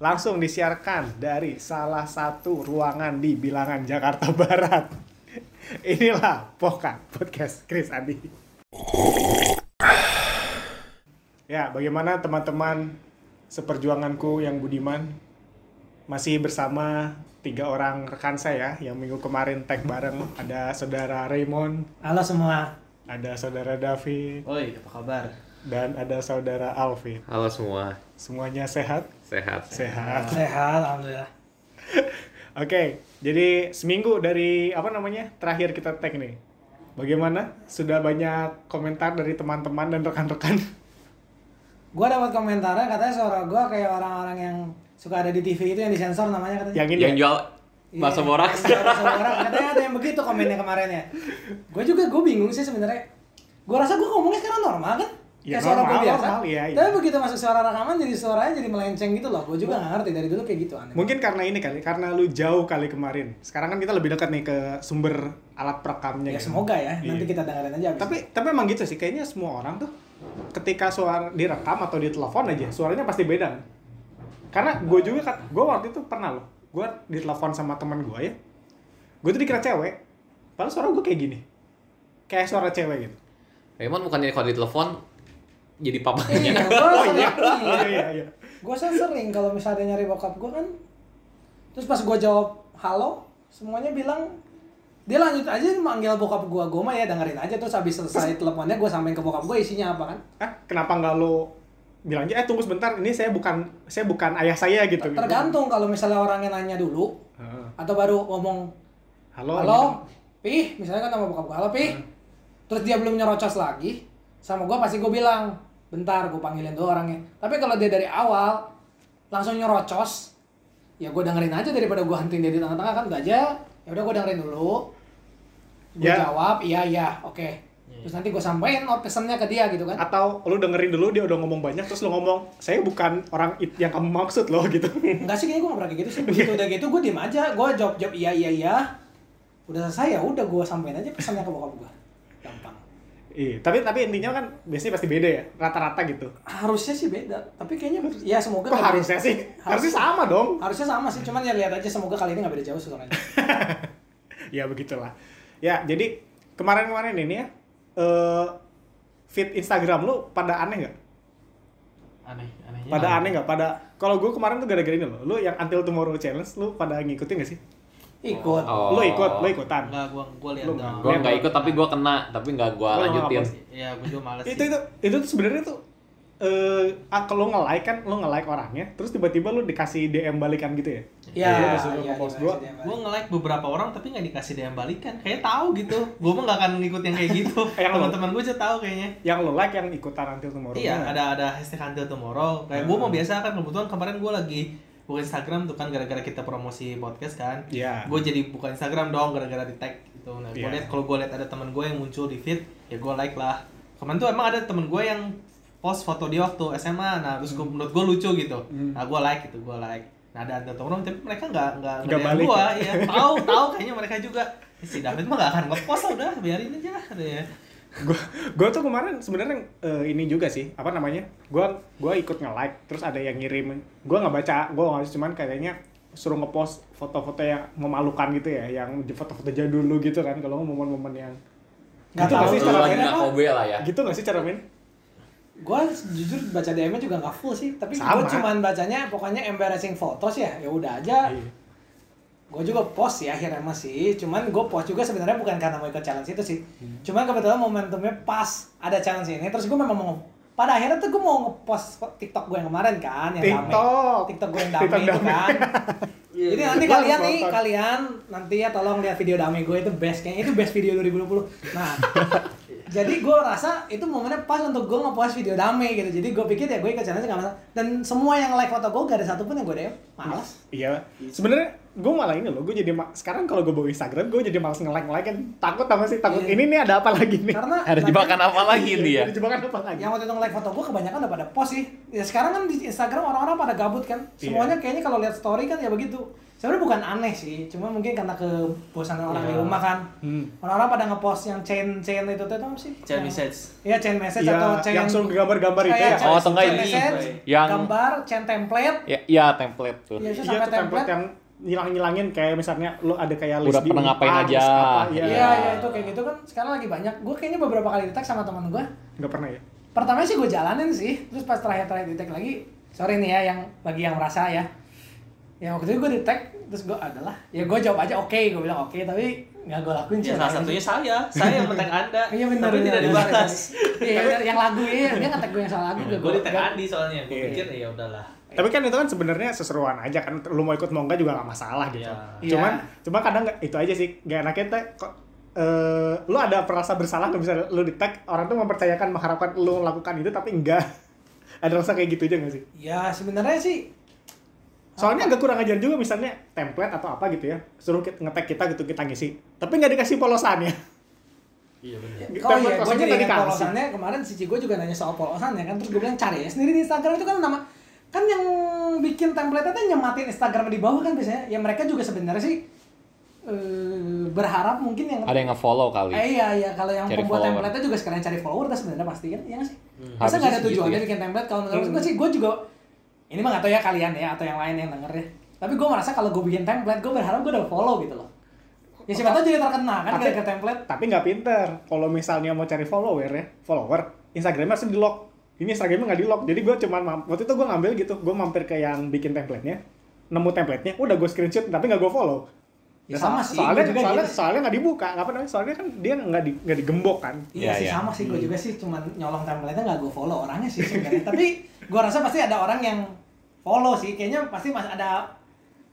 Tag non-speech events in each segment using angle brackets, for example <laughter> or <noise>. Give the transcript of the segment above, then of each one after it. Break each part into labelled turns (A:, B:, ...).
A: langsung disiarkan dari salah satu ruangan di bilangan Jakarta <laughs> Barat. Inilah Poka Podcast Chris Adi. Ya, bagaimana teman-teman seperjuanganku yang budiman masih bersama tiga orang rekan saya yang minggu kemarin tag bareng ada saudara Raymond,
B: Halo semua.
A: ada saudara David,
C: Oi, apa kabar?
A: dan ada saudara Alvin.
D: Halo semua,
A: Semuanya sehat?
D: sehat.
A: Sehat.
B: Sehat, alhamdulillah. <laughs>
A: Oke, jadi seminggu dari apa namanya terakhir kita tag nih. Bagaimana? Sudah banyak komentar dari teman-teman dan rekan-rekan. <laughs>
B: Gua dapat komentarnya katanya suara gua kayak orang-orang yang suka ada di TV itu yang disensor namanya katanya.
A: Yang ini
D: Yang
A: ya?
D: jual
B: Iya,
D: bakso borak.
B: bakso borak. Katanya ada yang begitu komennya kemarin ya. Gue juga gue bingung sih sebenarnya. Gue rasa gue ngomongnya sekarang normal kan?
A: Ya,
B: kayak suara
A: normal,
B: gue biasa.
A: normal, iya, iya.
B: Tapi begitu masuk suara rekaman jadi suaranya jadi melenceng gitu loh. Gue juga nggak ngerti dari dulu kayak gitu aneh.
A: Mungkin karena ini kali, karena lu jauh kali kemarin. Sekarang kan kita lebih dekat nih ke sumber alat perekamnya.
B: Ya
A: gitu.
B: semoga ya. Nanti
A: Iya.
B: kita dengerin aja. abis
A: Tapi tapi emang gitu sih, kayaknya semua orang tuh ketika suara direkam atau ditelepon aja, suaranya pasti beda. Karena gue juga kan, gue waktu itu pernah loh, gue ditelepon sama teman gue ya, gue tuh dikira cewek, padahal suara gue kayak gini, kayak suara cewek gitu.
D: Raymond bukannya kalau ditelepon jadi
B: Iya, <laughs>
D: papanya.
B: gue
A: Oh
B: sering,
A: iya,
B: iya.
A: iya iya iya.
B: gue sering kalau misalnya nyari bokap gue kan terus pas gue jawab halo semuanya bilang dia lanjut aja manggil bokap gue gue mah ya dengerin aja terus habis selesai teleponnya gue sampein ke bokap gue isinya apa kan
A: Ah, kenapa nggak lo bilang aja, eh tunggu sebentar, ini saya bukan saya bukan ayah saya gitu. gitu.
B: tergantung kalau misalnya orangnya nanya dulu
A: Heeh.
B: atau baru ngomong
A: Halo.
B: halo
A: gitu.
B: pih misalnya kan nama bokap gue halo pih terus dia belum nyerocos lagi sama gue pasti gue bilang bentar gue panggilin dulu orangnya. Tapi kalau dia dari awal langsung nyerocos ya gue dengerin aja daripada gue hentiin dia di tengah-tengah kan? Gak aja. Ya udah gue dengerin dulu. Gue
A: Ya.
B: jawab iya iya oke. Terus nanti gue sampein oh, pesannya ke dia gitu kan.
A: Atau lu dengerin dulu dia udah ngomong banyak terus lu ngomong, saya bukan orang it yang kamu maksud loh gitu.
B: enggak sih kayaknya gue gak pernah kayak gitu sih. Begitu udah gitu gue diem aja. Gue jawab jawab iya iya iya. Udah selesai ya udah gue sampein aja pesannya ke bokap gue gampang
A: Iya, tapi tapi intinya kan biasanya pasti beda ya, rata-rata gitu.
B: harusnya sih beda tapi kayaknya ya semoga
A: Kok harusnya sih? Harusnya sama dong.
B: harusnya sama sih cuman ya lihat aja semoga kali ini nggak beda jauh suaranya <laughs>
A: ya begitulah. Ya, jadi kemarin-kemarin ini ya eh feed Instagram lu pada aneh nggak?
C: Aneh, anehnya.
A: Pada aneh nggak? Pada kalau gue kemarin tuh gara-gara ini loh. Lu yang Until Tomorrow Challenge lu pada ngikutin gak sih?
B: Ikut
D: Oh.
A: Lu ikut, lu ikutan.
C: Enggak, gua gua lihat dong.
D: Gue nggak ikut tapi gue kena, tapi nggak gue
A: Gua
D: lanjutin.
A: nggak
C: Iya, gua juga males
A: itu
C: sih.
A: itu itu tuh sebenarnya tuh eh ah, kalau nge-like kan lu nge-like orangnya, terus tiba-tiba lu dikasih DM balikan gitu ya?
B: ya
A: Iya,
B: iya iya iya,
A: gua.
B: iya, iya.
C: Gua nge-like beberapa orang tapi nggak dikasih DM balikan. Kayak tahu gitu. Gua mah nggak akan ngikut yang kayak gitu. <laughs>
A: Yang lo-
C: Teman-teman gua aja tahu kayaknya.
A: Yang lu like yang ikutan Until Tomorrow.
C: Iya,
A: bener.
C: ada ada hashtag until tomorrow. Kayak gua
A: Hmm.
C: mau biasa kan kebetulan kemarin gua lagi buka Instagram tuh kan gara-gara kita promosi podcast kan.
A: Iya.
C: Gue jadi buka Instagram dong gara-gara di tag gitu. Nah, gue
A: Iya.
C: lihat kalau gue lihat ada teman gue yang muncul di feed, ya gue like lah. Kemarin tuh emang ada temen gue yang post foto dia waktu SMA, nah terus gua, menurut gue lucu gitu.
A: Hmm.
C: Nah gue like gitu, gue like. Nah ada ada temen tapi mereka nggak nggak
A: Nggak balik
C: gua,
A: ya?
C: ya tahu tahu kayaknya mereka juga. Si David mah gak akan ngepost lah udah biarin aja katanya.
A: Gue gue tuh kemarin sebenarnya eh, ini juga sih apa namanya gue gue ikut nge like terus ada yang ngirim gue nggak baca gue nggak cuman kayaknya suruh ngepost foto-foto yang memalukan gitu ya yang di foto-foto jadul dulu gitu kan kalau momen-momen yang
B: Nggak
A: gitu
B: tahu.
A: nggak sih cara
D: Lu
A: mainnya
D: kobe lah ya.
A: gitu nggak sih cara main
B: gue jujur baca DM-nya juga nggak full sih tapi gue cuman bacanya pokoknya embarrassing photos ya ya udah aja.
A: Iya.
B: Gue juga post ya akhirnya masih cuman gue post juga sebenarnya bukan karena mau ikut challenge itu sih.
A: Hmm.
B: cuman kebetulan momentumnya pas ada challenge ini terus gue memang mau pada akhirnya tuh gue mau ngepost TikTok gue yang kemarin kan yang damai
A: TikTok.
B: TikTok gue yang damai
A: TikTok
B: itu kan. <laughs> Jadi nanti
A: Gua
B: kalian nih kalian nanti ya tolong lihat video damai gue itu best kayaknya itu best video 2020 nah <laughs> jadi gue rasa itu momennya pas untuk gue ngepost video damai gitu jadi gue pikir ya gue ikut challenge gak masalah dan semua yang like foto gue gak ada satupun yang gue DM malas
A: iya sebenarnya gue malah ini loh gue jadi sekarang kalau gue bawa Instagram gue jadi malas nge-like nge kan takut sama sih takut
B: Iya.
A: ini nih ada apa lagi nih
B: Karena
D: Ada jebakan apa lagi nih ya?
A: Ada jebakan apa lagi
B: yang waktu itu nge-like foto gue kebanyakan udah pada post sih. Ya sekarang kan di Instagram orang-orang pada gabut kan.
A: Iya.
B: Semuanya kayaknya kalau lihat story kan ya begitu. Sebenarnya bukan aneh sih, cuma mungkin karena kebosanan orang di
C: Iya.
B: rumah kan.
A: Hmm.
B: Orang-orang pada nge-post yang chain-chain itu tuh apa sih?
C: Chain message.
B: Iya, chain message
A: Iya,
B: atau chain
A: yang suruh gambar-gambar itu
B: Kayak
A: ya.
B: chain-
D: Oh, atau enggak
B: chain
D: ini,
B: message,
D: yang-
B: gambar, chain template.
D: Ya, ya template tuh.
B: Iya,
A: Iya tuh template
B: template.
A: yang nyilang-nyilangin kayak misalnya lo ada kayak list
D: Udah
A: di
D: pernah ngapain aja.
B: Iya,
A: Iya,
B: iya itu kayak gitu kan sekarang lagi banyak. Gue kayaknya beberapa kali di tag sama teman gue.
A: Nggak pernah ya?
B: Pertama sih gue jalanin sih, terus pas terakhir-terakhir di tag lagi, sorry nih ya yang bagi yang merasa ya. Ya waktu itu gue di tag, terus gue adalah, ya gue jawab aja oke, gue bilang oke, tapi nggak gue lakuin sih.
C: Ya, salah satunya saya. Saya yang nge-tag Anda.
B: Iya benar.
C: Tapi tidak dibalas.
B: Iya yang lagu ya, dia nge-tag gue yang salah lagu.
C: Gue di tag Andi soalnya. Gue
A: Iya.
C: pikir ya udahlah.
A: Tapi kan itu kan sebenarnya seseruan aja kan lu mau ikut mau enggak juga gak masalah gitu.
C: Iya.
A: Cuman
B: Iya.
A: cuma kadang nggak- itu aja sih gak enaknya teh kok eh lu ada perasa bersalah nggak bisa lu di tag orang tuh mempercayakan mengharapkan lu melakukan itu tapi enggak <laughs> ada rasa kayak gitu aja gak sih
B: Ya sebenarnya sih
A: soalnya agak kurang ajar juga misalnya template atau apa gitu ya. Suruh kita ngetek kita gitu kita ngisi. Tapi nggak dikasih polosannya
C: Iya benar.
B: Oh iya, gue
A: kosongnya
B: jadi ingat
A: dikasih.
B: polosannya kemarin Cici gue juga nanya soal polosannya kan. Terus gue bilang cari ya sendiri di Instagram itu kan nama kan yang bikin template itu nyematin Instagram di bawah kan biasanya. Ya mereka juga sebenarnya sih eh, berharap mungkin yang
D: Ada yang nge-follow kali.
B: eh, iya iya. Kalau yang
D: Cari
B: pembuat template juga sekalian cari follower kan sebenarnya pasti kan. Iya nggak sih?
D: Hmm.
B: masa nggak ada tujuannya
D: segitu ya.
B: bikin template? Kalau menurut gue sih gue juga ini mah nggak tahu ya kalian ya atau yang lain yang denger ya. Tapi gue merasa kalau gue bikin template gue berharap gue udah follow gitu loh. Ya siapa tahu jadi terkenal kan
A: Tapi-
B: gara-gara template.
A: tapi nggak pinter. Kalau misalnya mau cari follower ya follower Instagramnya harus di lock ini Instagramnya nggak di lock jadi gue cuman waktu itu gue ngambil gitu gue mampir ke yang bikin template-nya nemu template-nya udah gue screenshot tapi nggak gue follow
B: Ya, sama sih,
A: soalnya
B: juga
A: soalnya
B: gitu.
A: soalnya nggak dibuka apa namanya soalnya kan dia nggak di nggak digembok kan
B: Iya
D: Iya,
B: sih
D: iya.
B: sama sih gue juga sih cuman nyolong template-nya nggak gue follow orangnya sih sebenarnya. Tapi gue rasa pasti ada orang yang follow sih. Kayaknya pasti masih ada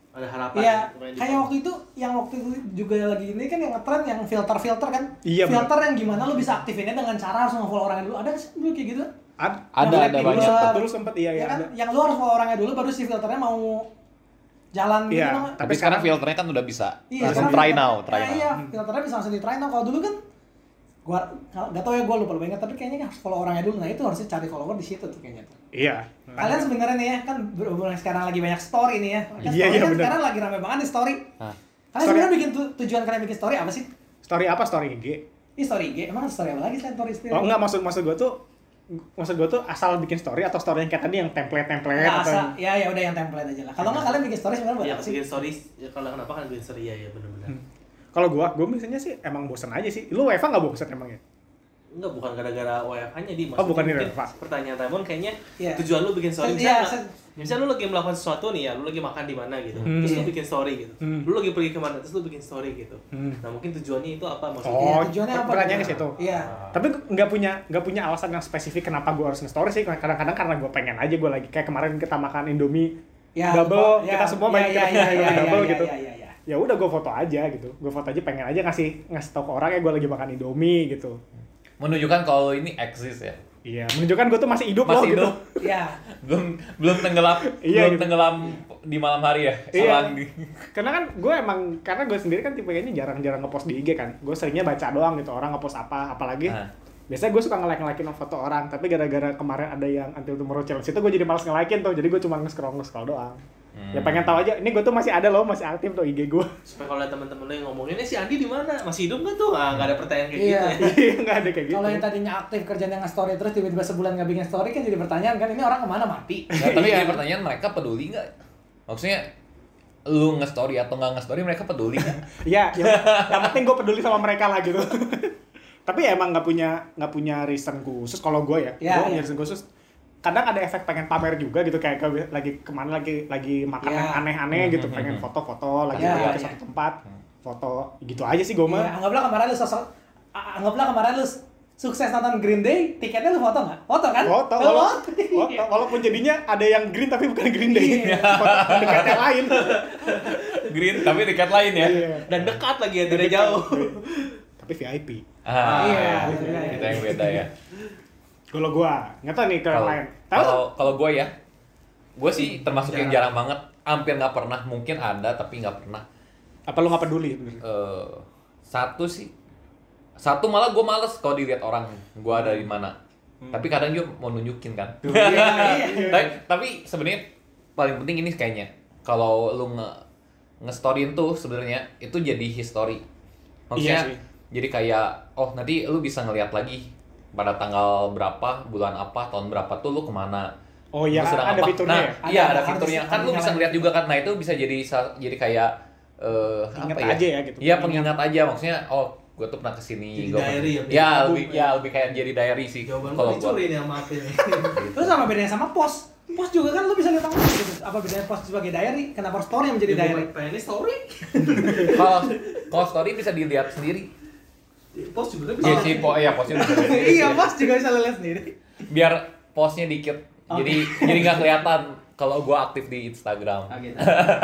C: Ada harapan.
B: Iya, kayak waktu itu yang waktu itu juga lagi ini kan yang ngetren yang filter-filter kan.
A: Iya,
B: Filter yang gimana lu bisa aktifinnya dengan cara harus nge-follow orangnya dulu. Ada nggak sih dulu kayak gitu?
A: Ad-
D: Ada,
B: Yang
D: ada
B: dulu
D: banyak.
B: sempet-
A: dulu sempet iya
B: Ya
A: ya,
B: kan?
A: ada.
B: Yang lu harus follow orangnya dulu baru si filternya mau jalan gitu
A: Iya.
B: namanya.
D: Tapi sekarang filternya kan udah bisa.
B: Iya,
D: Langsung
B: sekarang
D: try
B: filter-
D: now, try
B: eh,
D: now.
B: Iya, filternya bisa langsung di try now. Kalau dulu kan gua nggak tahu ya gua lupa lupa ingat tapi kayaknya harus follow orangnya dulu. Nah, itu harusnya cari follower di situ tuh kayaknya tuh.
A: iya
B: Kalian sebenarnya nih ya kan berhubung sekarang lagi banyak story nih ya. Kan
A: Iya,
B: story
A: iya,
B: kan
A: bener.
B: sekarang lagi rame banget nih story.
D: Hah.
B: Kalian sebenarnya bikin tu- tujuan kalian bikin story apa sih?
A: story apa story IG
B: Ini story IG. Emang story apa lagi selain story story?
A: oh enggak maksud maksud gue tuh maksud gue tuh asal bikin story atau story yang kayak tadi yang template template
B: Nggak,
A: atau
B: asal, ya ya udah yang template aja lah. Kalau nggak kalian bikin story sebenarnya buat
C: Iya,
B: apa sih?
C: bikin stories. Ya, kalau kenapa kan bikin story ya ya benar-benar.
A: kalau gue gue biasanya sih emang bosen aja sih lu WFA nggak bosen emang ya
C: Enggak, bukan gara-gara WFH-nya di
A: Oh, bukan WFH.
C: Pertanyaan Ramon kayaknya
B: Iya.
C: tujuan lu bikin story misalnya,
B: iya,
C: misalnya lu lagi melakukan sesuatu nih ya, lu lagi makan di mana gitu.
A: Hmm.
C: Terus lu bikin story gitu.
A: Hmm.
C: Lu lagi pergi ke mana, terus lu bikin story gitu.
A: Hmm.
C: Nah, mungkin tujuannya itu apa maksudnya?
A: Oh,
B: Iya, tujuannya apa?
A: pertanyaannya ke situ.
B: Iya.
A: tapi nggak punya nggak punya alasan yang spesifik kenapa gue harus nge-story sih kadang-kadang karena gue pengen aja gue lagi kayak kemarin kita makan Indomie
B: Ya,
A: double
B: ya,
A: kita semua
B: ya,
A: main
B: ya, ya, ya,
A: double
B: ya,
A: gitu
B: ya, ya, ya.
A: ya udah gue foto aja gitu gue foto aja pengen aja ngasih ngasih tau ke orang ya gue lagi makan Indomie gitu
D: Menunjukkan kalau ini eksis ya.
A: Iya menunjukkan gue tuh masih hidup loh
D: Masih
A: gitu
D: hidup.
B: Iya. <laughs>
D: belum belum tenggelam
A: Iya,
D: belum
A: gitu.
D: tenggelam di malam hari ya
A: Iya.
D: Di
A: karena kan gue emang karena gue sendiri kan tipenya jarang-jarang ngepost di IG kan gue seringnya baca doang gitu orang ngepost apa apalagi
D: Nah.
A: biasanya gue suka nge-like ngelakin foto orang tapi gara-gara kemarin ada yang Until Tomorrow Challenge itu gue jadi males nge-likein tuh jadi gue cuma nge-scroll nge-scroll doang
D: Hmm.
A: ya pengen tahu aja ini gue tuh masih ada loh masih aktif tuh IG gue
C: Supaya kalau ada teman-teman lu yang ngomongin, "Eh, si Andi di mana? Masih hidup nggak tuh?" Ah, nggak ada pertanyaan kayak
B: Iya.
C: gitu ya. <laughs>
A: iya nggak ada kayak gitu
B: Kalau yang tadinya aktif kerjanya nge-story terus tiba-tiba sebulan nggak bikin story kan jadi pertanyaan kan ini orang ke mana mati?
D: Nah, tapi <laughs>
A: Iya.
D: jadi pertanyaan mereka peduli nggak maksudnya lu nge-story atau nggak nge-story mereka peduli nggak <laughs>
A: Iya, yang, yang penting gue peduli sama mereka lah gitu. Tapi ya emang nggak punya nggak punya reason khusus kalau gue ya.
B: Iya,
A: gue punya
B: iya.
A: reason khusus. Kadang ada efek pengen pamer juga gitu kayak ke- lagi ke mana lagi lagi makan
B: Iya.
A: yang aneh-aneh
D: Hmm,
A: gitu
D: hmm,
A: pengen
D: hmm.
A: foto-foto lagi pergi
B: iya,
A: ke
B: iya.
A: satu tempat foto gitu aja sih gue mah.
B: anggaplah kemarin lu sosok anggaplah kemarin lu sukses nonton Green Day, tiketnya lu foto nggak? Foto kan?
A: Foto, wala-
B: foto.
A: foto, walaupun jadinya ada yang green tapi bukan green day,
B: Iya. <laughs>
A: foto dekat yang lain.
D: green tapi tiket lain ya
A: Iya.
C: Dan dekat lagi ya, tidak jauh.
A: Tapi VIP.
D: ah
B: Iya,
D: iya.
B: iya.
D: kita yang beda ya
A: Kalau gue nggak tahu nih ke
D: kalau
A: lain.
D: Kalau kalau gue ya Gue sih termasuk yang jarang banget, hampir nggak pernah. Mungkin ada tapi nggak pernah.
A: Apa lu nggak peduli?
D: Eh, satu sih, satu malah gue males kalau dilihat orang gue ada di mana. Tapi kadang juga mau nunjukin kan. <laughs> tapi tapi sebenarnya paling penting ini kayaknya kalau lu nge nge-storyin tuh sebenarnya itu jadi history. Maksudnya
A: Iya sih.
D: jadi kayak oh nanti lu bisa ngeliat lagi pada tanggal berapa, bulan apa, tahun berapa tuh lu ke mana.
A: Oh iya, ada
D: apa.
A: fiturnya
D: Nah,
A: ya?
B: Ada,
D: iya
B: ada,
D: fiturnya. Kan lu bisa ngeliat juga kan. Nah, itu bisa jadi jadi kayak eh
A: Ingat
D: apa ya?
A: aja ya gitu.
D: Iya, pengingat aja maksudnya oh gue tuh pernah ke sini
C: Jadi
D: gua
C: diary ya,
D: pernah- ya lebih
C: ya.
D: ya lebih kayak jadi diary sih
C: Jawaban
D: kalau
C: gue
D: gua
C: dicuri nih sama Apin nih.
B: Terus sama bedanya sama pos. Pos juga kan lu bisa lihat apa gitu. Apa bedanya pos sebagai diary? Kenapa story yang menjadi
C: Jadi
B: diary?
C: diary. Pengen story.
D: kalau <laughs> kalau story bisa dilihat sendiri
C: Post juga
D: Iya
C: bisa.
D: sih, po ya posnya.
B: Iya, pos juga bisa lihat sendiri.
D: Biar postnya dikit. Jadi jadi nggak kelihatan kalau gua aktif di Instagram.
C: Ah, gitu.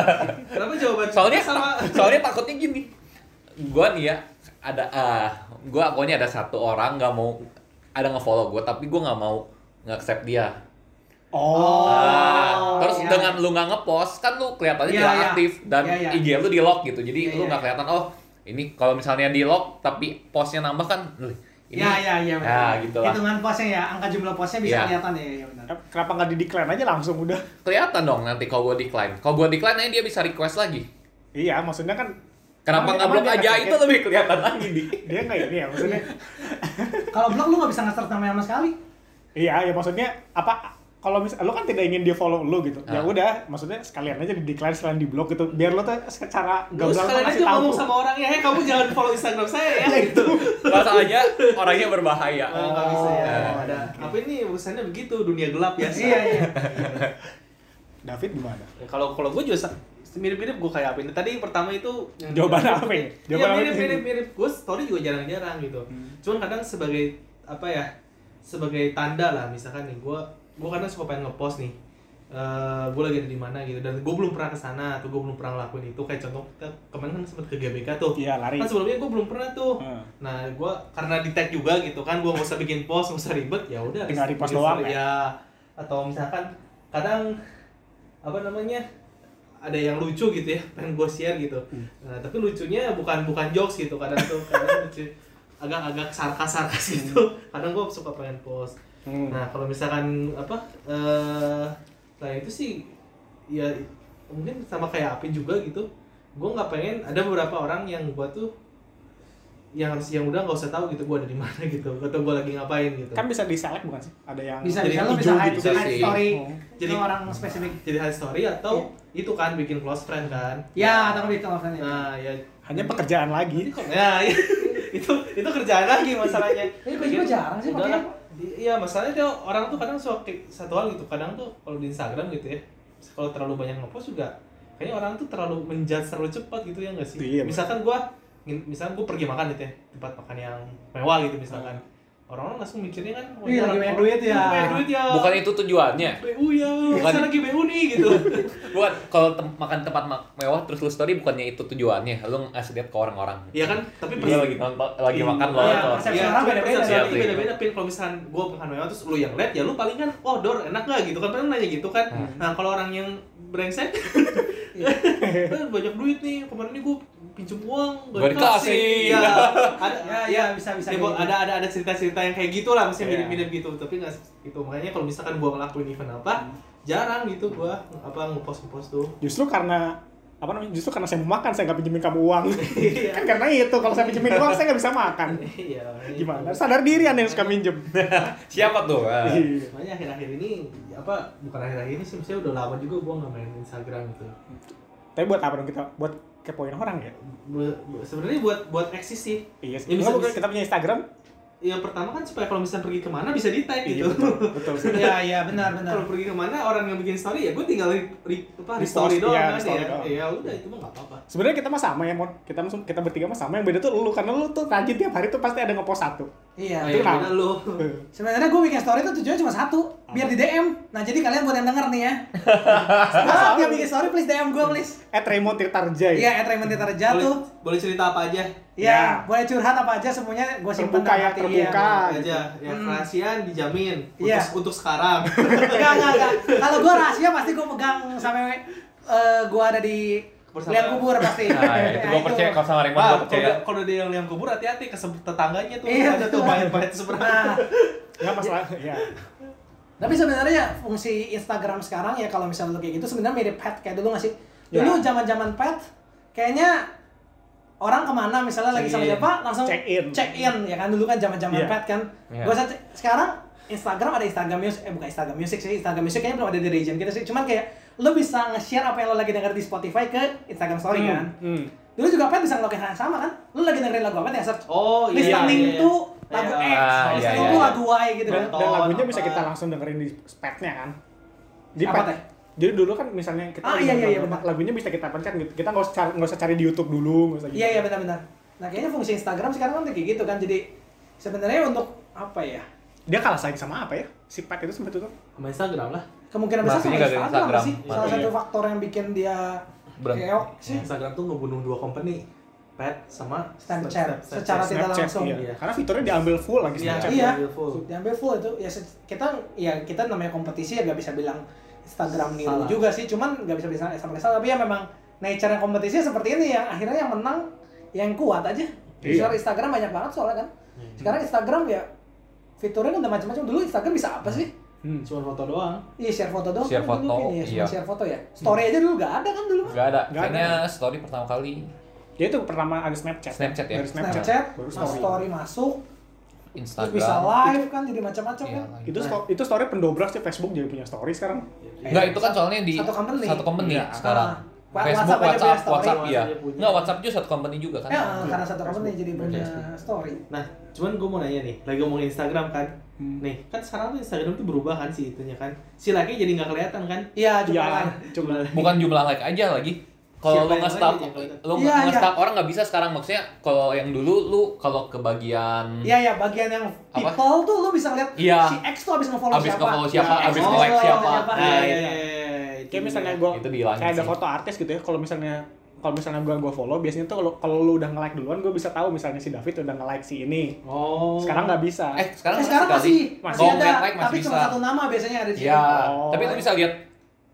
C: <laughs> Kenapa jawaban
D: Soalnya
C: sama <laughs>
D: soalnya takutnya gini. Gua nih ya ada ah gua pokoknya ada satu orang nggak mau ada nge-follow gua tapi gua nggak mau nge-accept dia.
A: Oh.
D: Ah, terus
B: iya.
D: dengan lu nggak nge-post kan lu kelihatannya
B: Iya,
D: tidak
B: iya.
D: aktif dan
B: Iya, iya.
D: IG lu di lock gitu. Jadi
B: Iya,
D: lu
B: iya,
D: nggak kelihatan oh ini kalau misalnya di lock tapi postnya nambah kan "Lih, ini
B: Iya, iya, iya.
D: Ya, gitu lah.
B: Hitungan posnya ya, angka jumlah posnya bisa
D: Iya.
B: kelihatan ya, ya benar.
A: Kenapa nggak di decline aja langsung udah?
D: kelihatan dong nanti kalau gua decline. Kalau gua decline nanti dia bisa request lagi.
A: Iya, maksudnya kan
D: Kenapa nggak blok aja itu
A: ya?
D: lebih kelihatan <laughs> lagi di.
A: dia nggak ini ya maksudnya.
B: Kalau blog lu nggak bisa nge-start namanya sama sekali.
A: iya, ya maksudnya apa kalau misal lu kan tidak ingin dia follow lu gitu. Ya
D: Ah.
A: udah, maksudnya sekalian aja di decline sekalian di blok gitu. Biar lu tuh secara gamblang
C: sekalian aja
A: tahu.
C: ngomong sama orangnya, hei kamu jangan follow Instagram saya ya gitu.
D: Masalahnya orangnya berbahaya.
C: Oh, nggak bisa ya.
D: Oh,
C: Ada apa ini urusannya begitu dunia gelap ya.
B: Iya, iya.
A: David gimana?
C: Ya, Kalau kalau gue juga mirip-mirip gue kayak apa ini. Tadi yang pertama itu yang
A: Jawaban apa ya?
C: Iya
A: Jawaban
C: mirip mirip mirip. Gue story juga jarang-jarang gitu. Cuman kadang sebagai apa ya? Sebagai tanda lah misalkan nih gue gue kadang suka pengen ngepost nih. eh gue lagi ada di mana gitu dan gue belum pernah ke sana atau gue belum pernah ngelakuin itu kayak contoh kita kemarin kan sempat ke GBK tuh
A: Iya, lari.
C: kan sebelumnya gue belum pernah tuh
A: Hmm.
C: nah gue karena di tag juga gitu kan gue nggak usah bikin post nggak usah ribet ya udah
A: Tinggal repost
C: bikin
A: doang ya?
C: ya atau misalkan kadang apa namanya ada yang lucu gitu ya pengen gue share gitu
A: Hmm.
C: nah tapi lucunya bukan bukan jokes gitu kadang tuh kadang lucu agak-agak sarkas-sarkas gitu kadang gue suka pengen post
A: Hmm.
C: nah kalau misalkan apa eh nah itu sih ya mungkin sama kayak Apin juga gitu gue nggak pengen ada beberapa orang yang gue tuh yang harus yang udah nggak usah tahu gitu gue ada di mana <laughs> gitu atau gue lagi ngapain gitu
A: Kan bisa di select bukan sih? Ada yang
B: Bisa
C: Jadi
B: bisa lu
A: hijau
B: bisa hide,
A: gitu.
B: hide
D: sih.
B: story
A: Oh.
C: Jadi-
B: jadi orang spesifik.
C: jadi high story atau itu kan bikin close friend kan
B: Ya, atau gitu maksudnya.
C: nah ya
A: Hanya pekerjaan lagi.
C: ya <laughs> itu itu kerjaan lagi masalahnya
B: Ini gue juga jarang sih
C: Udah
B: pakai.
C: Iya masalahnya tuh orang tuh kadang suka satu hal gitu. Kadang tuh kalau di Instagram gitu ya kalau terlalu banyak ngepost juga kayaknya orang tuh terlalu menjudge terlalu cepat gitu ya nggak sih?
A: Iya,
C: misalkan gua ngin- misalkan gua pergi makan gitu ya tempat makan yang mewah gitu misalkan orang-orang langsung mikirnya kan oh,
B: Iya,
C: ini
B: lagi banyak duit ya.
C: lagi banyak duit ya
D: Bukan itu tujuannya.
C: BU ya
D: Bukan.
C: lagi BU nih gitu <laughs>
D: Bukan kalau tem- makan tempat mewah terus lu story bukannya itu tujuannya. Lu ngasih lihat ke orang-orang.
C: Iya kan tapi
D: Dia lagi nonton lagi
C: Iya,
D: makan loh.
B: iya, persepsi
C: Iya,
B: orang beda-beda,
C: persepsi beda-beda pin kalau misalkan gue makan mewah terus lu yang lihat ya lu paling kan oh dor enak gak gitu kan pernah nanya gitu kan
D: Hmm.
C: nah kalau orang yang brengsek <laughs> eh, banyak duit nih kemarin ini gue pinjam uang
D: Gak dikasih. <laughs>
C: ya ada
B: Ya, ya, bisa bisa.
C: ya,
B: gitu.
C: ada ada ada cerita-cerita yang kayak gitu lah mesti
A: Iya.
C: mirip-mirip gitu tapi nggak gitu makanya kalau misalkan gue ngelakuin event apa jarang gitu gue apa ngepost ngepost tuh
A: Justru karena apa namanya? Justru karena saya mau makan, saya nggak pinjemin kamu uang. <laughs>
C: Iya.
A: kan karena itu, kalau saya pinjemin uang, saya nggak bisa makan.
C: iya
A: Gimana? Sadar diri anda yang suka minjem. <laughs>
D: Siapa tuh? Ah.
A: Iya.
C: Makanya akhir-akhir ini apa bukan akhir-akhir ini sih maksudnya udah lama juga gue nggak main Instagram gitu.
A: Tapi buat apa dong kita? Buat kepoin orang ya?
C: Sebenarnya buat buat eksis sih.
A: Iya,
C: Ya, bisa- bisa.
A: kita punya Instagram.
C: Yang pertama kan supaya kalau misalnya pergi ke mana bisa di tag
A: Iya,
C: gitu.
A: betul, <laughs> betul sih.
B: Iya, iya, benar benar.
C: kalau pergi ke mana orang yang bikin story ya gue tinggal re, re- apa, story doang
A: iya,
C: kan ya.
A: doang.
C: Ya udah itu mah nggak apa-apa.
A: Sebenarnya kita mah sama ya, Mon. Kita kita bertiga mah sama. Yang beda tuh lu karena lu tuh rajin tiap hari tuh pasti ada ngepost satu.
B: Iya.
C: Nah,
A: Itu kenapa?
C: lu.
B: Sebenarnya gue bikin story itu tujuannya cuma satu, biar di DM. Nah jadi kalian buat yang denger nih ya. <laughs> Sekarang yang bikin story please DM gue please.
A: At Raymond Tirtarja ya?
B: Iya, at Raymond Tirta
C: Boleh,
B: tuh.
C: boleh cerita apa aja?
B: Iya,
A: Ya.
B: boleh curhat apa aja semuanya gue simpen
A: Terbuka ya, terbuka.
B: iya.
A: Ah,
C: aja. Ya
B: Hmm.
C: kerahasiaan dijamin
B: Iya.
C: untuk untuk sekarang. <laughs>
B: Enggak, enggak, enggak. Kalau gue rahasia pasti gue pegang sampai eh gue ada di
C: Bersama-
B: liang kubur pasti.
D: Nah, itu
B: Ya,
D: gue percaya kalau sama Raymond gue
C: kalau
D: percaya.
C: kalau dia yang liang kubur hati-hati ke tetangganya tuh
B: Iya,
C: ada tuh <laughs> seberang.
B: Nah,
A: Nggak masalah, ya.
B: tapi sebenarnya fungsi Instagram sekarang ya kalau misalnya lu kayak gitu sebenarnya mirip pet kayak dulu nggak sih? Dulu
A: Ya.
B: zaman-zaman pet kayaknya orang ke mana misalnya lagi sama siapa langsung
A: Check in.
B: check in ya kan dulu kan zaman-zaman
A: Iya.
B: pet kan.
D: Iya.
B: Gua rasa sekarang Instagram ada Instagram Music, eh bukan Instagram Music sih, Instagram Music kayaknya belum ada di region kita sih. Cuman kayak lo bisa nge-share apa yang lo lagi denger di Spotify ke Instagram Story
A: Hmm,
B: kan.
A: hmm.
B: Dulu juga pet bisa ngelakuin hal yang sama kan? Lo lagi dengerin lagu apa ya search
C: Oh iya.
B: listening
C: iya, iya.
B: to lagu
C: Iya.
B: X,
D: iya,
B: listening
D: iya, iya.
B: lagu Y gitu
A: Dan,
B: kan.
A: Dan lagunya
C: apa?
A: bisa kita langsung dengerin di spetnya kan? Di
B: Apa
A: pet.
B: teh?
A: Jadi dulu kan misalnya kita
B: Ah, iya, iya, iya,
A: lagunya bisa kita pencet gitu. Kita nggak usah cari, nggak usah cari di YouTube dulu, nggak usah gitu.
B: Iya iya benar-benar. Nah kayaknya fungsi Instagram sekarang kan kayak gitu kan. Jadi sebenarnya untuk apa ya?
A: Dia kalah saing sama apa ya? Si pet itu sempat itu.
C: Sama Instagram lah.
B: Kemungkinan besar sama Instagram,
D: Instagram.
B: sih.
D: Masih,
B: Salah satu
D: iya.
B: faktor yang bikin dia keok sih.
C: Instagram tuh ngebunuh dua company, Pet sama
B: Snapchat. Secara tidak
A: Snapchat,
B: langsung.
A: iya.
C: Iya.
A: Karena fiturnya diambil full lagi
C: Iya,
A: Snapchat.
B: Iya.
C: diambil full.
B: Diambil full itu ya kita ya kita namanya kompetisi ya gak bisa bilang Instagram niru
C: Salah.
B: juga sih. Cuman gak bisa bilang sama salah tapi ya memang nature yang kompetisi seperti ini yang akhirnya yang menang yang kuat aja.
A: Iya.
B: Instagram banyak banget soalnya kan.
C: Iya.
B: Sekarang Instagram ya fiturnya kan udah macam-macam. Dulu Instagram bisa apa sih?
A: Hmm.
C: Cuma foto doang.
B: Iya share foto doang.
D: Share
B: kan dulu
D: foto,
B: kayaknya ya,
D: iya.
B: share foto ya. Story aja dulu gak ada kan dulu mah.
D: Gak ada.
A: Ada.
D: Kayaknya story pertama kali
A: Ya itu pertama ada Snapchat.
D: Snapchat ya?
A: Dari Snapchat.
B: Snapchat,
A: baru
B: mas
A: story.
B: story masuk, terus
D: Instagram.
B: bisa live kan jadi macam-macam
D: Iya,
B: kan.
D: lagi.
A: Itu sto- itu story pendobrak sih Facebook jadi punya story sekarang.
D: Enggak, itu kan soalnya di
B: Satu company.
D: satu company
A: Iya.
D: sekarang.
B: Ah.
D: Facebook,
B: WhatsApp
D: WhatsApp. WhatsApp, iya.
C: WhatsApp punya.
D: Enggak, WhatsApp juga satu company juga kan.
B: Ya, karena satu company jadi punya
C: Facebook.
B: story.
C: Nah, cuman gue mau nanya nih, lagi ngomongin Instagram kan.
A: Hmm.
C: Nih, kan sekarang tuh Instagram tuh berubah kan sih itunya kan. Si like jadi nggak kelihatan kan?
B: Iya,
A: Iya,
B: lain.
A: cuma
D: Bukan jumlah like aja lagi. Kalau
C: Siapa
D: lo nge-stalk, lo
B: Iya, iya.
D: nge-stalk orang nggak bisa sekarang maksudnya. Kalau yang dulu lu kalau ke bagian
B: Iya, ya bagian yang
D: Apa?
B: people tuh lu bisa lihat
D: Iya.
B: si X tuh abis nge-follow
D: Abis
B: siapa.
D: nge-follow siapa,
B: Si X
D: abis nge-like
B: nge-follow
D: siapa.
C: Nah,
B: Iya,
C: iya,
B: iya.
C: Iya.
A: kayak misalnya gue kayak ada foto artis gitu ya kalau misalnya kalau misalnya gue gue follow biasanya tuh kalau kalau lu udah nge-like duluan gue bisa tahu misalnya si David udah nge-like si ini
C: Oh.
A: sekarang nggak bisa
D: eh sekarang,
B: Eh, sekarang masih, masih
D: Kalau
B: ada,
D: like masih
B: tapi
D: bisa.
B: cuma satu nama biasanya ada di situ.
D: Iya,
A: Oh.
D: tapi lu bisa lihat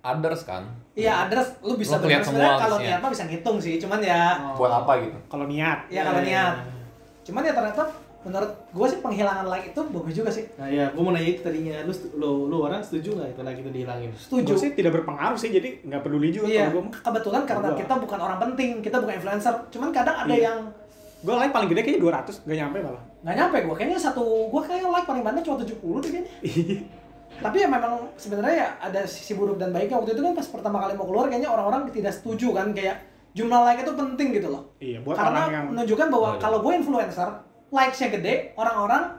D: others kan.
B: Iya, address lu bisa sebenarnya
D: semua
B: kalau niat mah bisa ngitung sih, cuman ya
C: Oh.
D: Buat apa gitu?
A: kalau niat
B: ya kalau
C: Iya,
B: niat.
C: iya.
B: Cuman ya ternyata menurut gue sih penghilangan like itu bagus juga sih.
C: Nah, ya, gue mau nanya itu tadinya. Lu lu, lu orang setuju nggak itu like itu dihilangin?
B: Setuju.
A: gue sih tidak berpengaruh sih jadi nggak peduli juga
B: Iya,
A: kalau gue
B: kebetulan karena
A: Gua.
B: kita bukan orang penting, kita bukan influencer. Cuman kadang ada
A: Iya.
B: yang
A: gue like paling gede kayaknya 200 gak nyampe malah
B: nggak nyampe gue kayaknya satu gue kayaknya like paling banyak cuma 70 deh kayaknya tapi ya memang sebenarnya ya ada sisi buruk dan baiknya waktu itu kan pas pertama kali mau keluar kayaknya orang-orang tidak setuju kan kayak jumlah like itu penting gitu loh
A: iya buat
B: karena
A: orang yang
B: menunjukkan bahwa
D: Oh, iya.
B: kalau gue influencer likes-nya gede orang-orang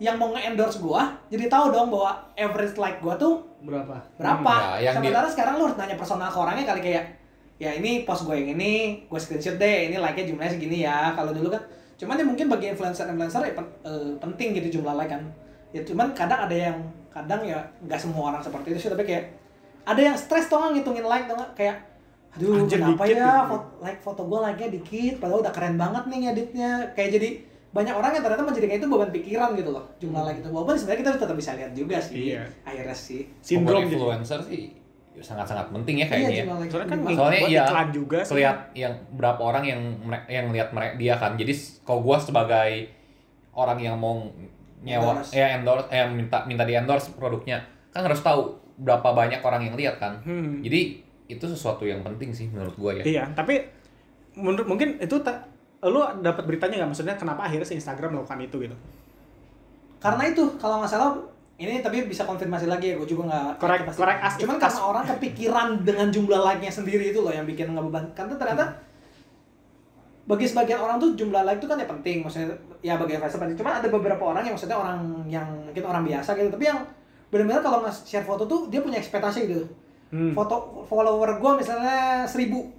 B: yang mau nge-endorse gue jadi tahu dong bahwa average like gue tuh
C: Berapa?
B: berapa.
D: Hmm, ya,
B: sementara sekarang lu harus nanya personal ke orangnya kali kayak ya ini post gue yang ini gue screenshot deh ini like nya jumlahnya segini ya. Kalau dulu kan cuman ya mungkin bagi influencer influencer ya pen- eh, penting gitu jumlah like kan. Ya cuman kadang ada yang kadang ya nggak semua orang seperti itu sih tapi kayak ada yang stres tuh nggak ngitungin like tuh nggak? Kayak aduh
A: Anjir,
B: kenapa ya
A: gitu.
B: foto, like foto gue like nya dikit padahal udah keren banget nih editnya kayak jadi banyak orang yang ternyata menjadikan itu beban pikiran gitu loh jumlah like itu walaupun sebenarnya kita tetap bisa lihat juga sih
A: Iya.
B: akhirnya sih
A: sindrom
D: influencer sih sangat-sangat penting ya
B: Iya,
D: kayaknya.
B: jumlah like
A: Soalnya kan?
D: Soalnya
A: buat
D: iya,
A: iklan juga sih.
D: Kelihat yang berapa orang yang yang lihat mereka dia kan. Jadi kalau gua sebagai orang yang mau nyewa
B: Endorse.
D: ya endorse eh minta minta di endorse produknya kan harus tahu berapa banyak orang yang lihat kan.
A: Hmm.
D: Jadi itu sesuatu yang penting sih menurut gua ya.
A: Iya, tapi menurut mungkin itu ta- lu dapat beritanya nggak maksudnya kenapa akhirnya si Instagram melakukan itu gitu?
B: Karena itu kalau nggak salah ini tapi bisa konfirmasi lagi ya, gue juga nggak
A: correct us if
B: Cuman
A: us-
B: karena orang kepikiran dengan jumlah like-nya sendiri itu loh yang bikin ngebeban. Karena ternyata bagi sebagian orang tuh jumlah like itu kan ya penting, maksudnya ya bagi investor penting. Cuma ada beberapa orang yang maksudnya orang yang mungkin orang biasa gitu, tapi yang benar-benar kalau nge-share foto tuh dia punya ekspektasi gitu.
A: Hmm.
B: Foto follower gue misalnya seribu,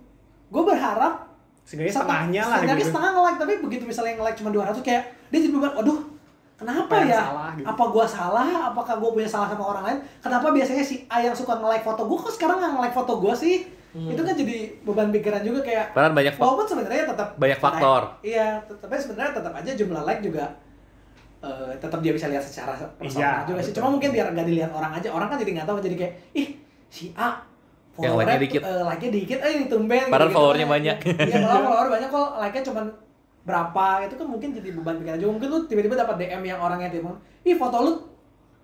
B: gue berharap
A: Setidaknya setengahnya lah
B: setengahnya
A: gitu.
B: setengah nge-like tapi begitu misalnya yang nge-like cuma 200 kayak dia jadi beban waduh kenapa
A: Apa
B: ya
A: salah gitu.
B: apa gua salah apakah gua punya salah sama orang lain kenapa biasanya si A yang suka nge-like foto gua kok sekarang nggak nge-like foto gua sih itu kan jadi beban pikiran juga kayak
D: Padahal banyak
B: walaupun sebenarnya tetap
D: banyak faktor.
B: iya tapi sebenarnya tetap aja jumlah like juga eh, tetap dia bisa lihat secara personal
A: Iya,
B: juga sih
A: betul.
B: cuma mungkin biar nggak dilihat orang aja orang kan jadi nggak tahu jadi kayak ih si A
D: Yang like-nya dikit.
B: eh, like-nya dikit, eh ini tumben.
D: Padahal followernya
B: kan.
D: banyak.
B: Iya, malah follower banyak kok, like-nya cuma berapa, itu kan mungkin jadi beban pikiran juga. Mungkin lu tiba-tiba dapat DM yang orangnya tiba ih foto lu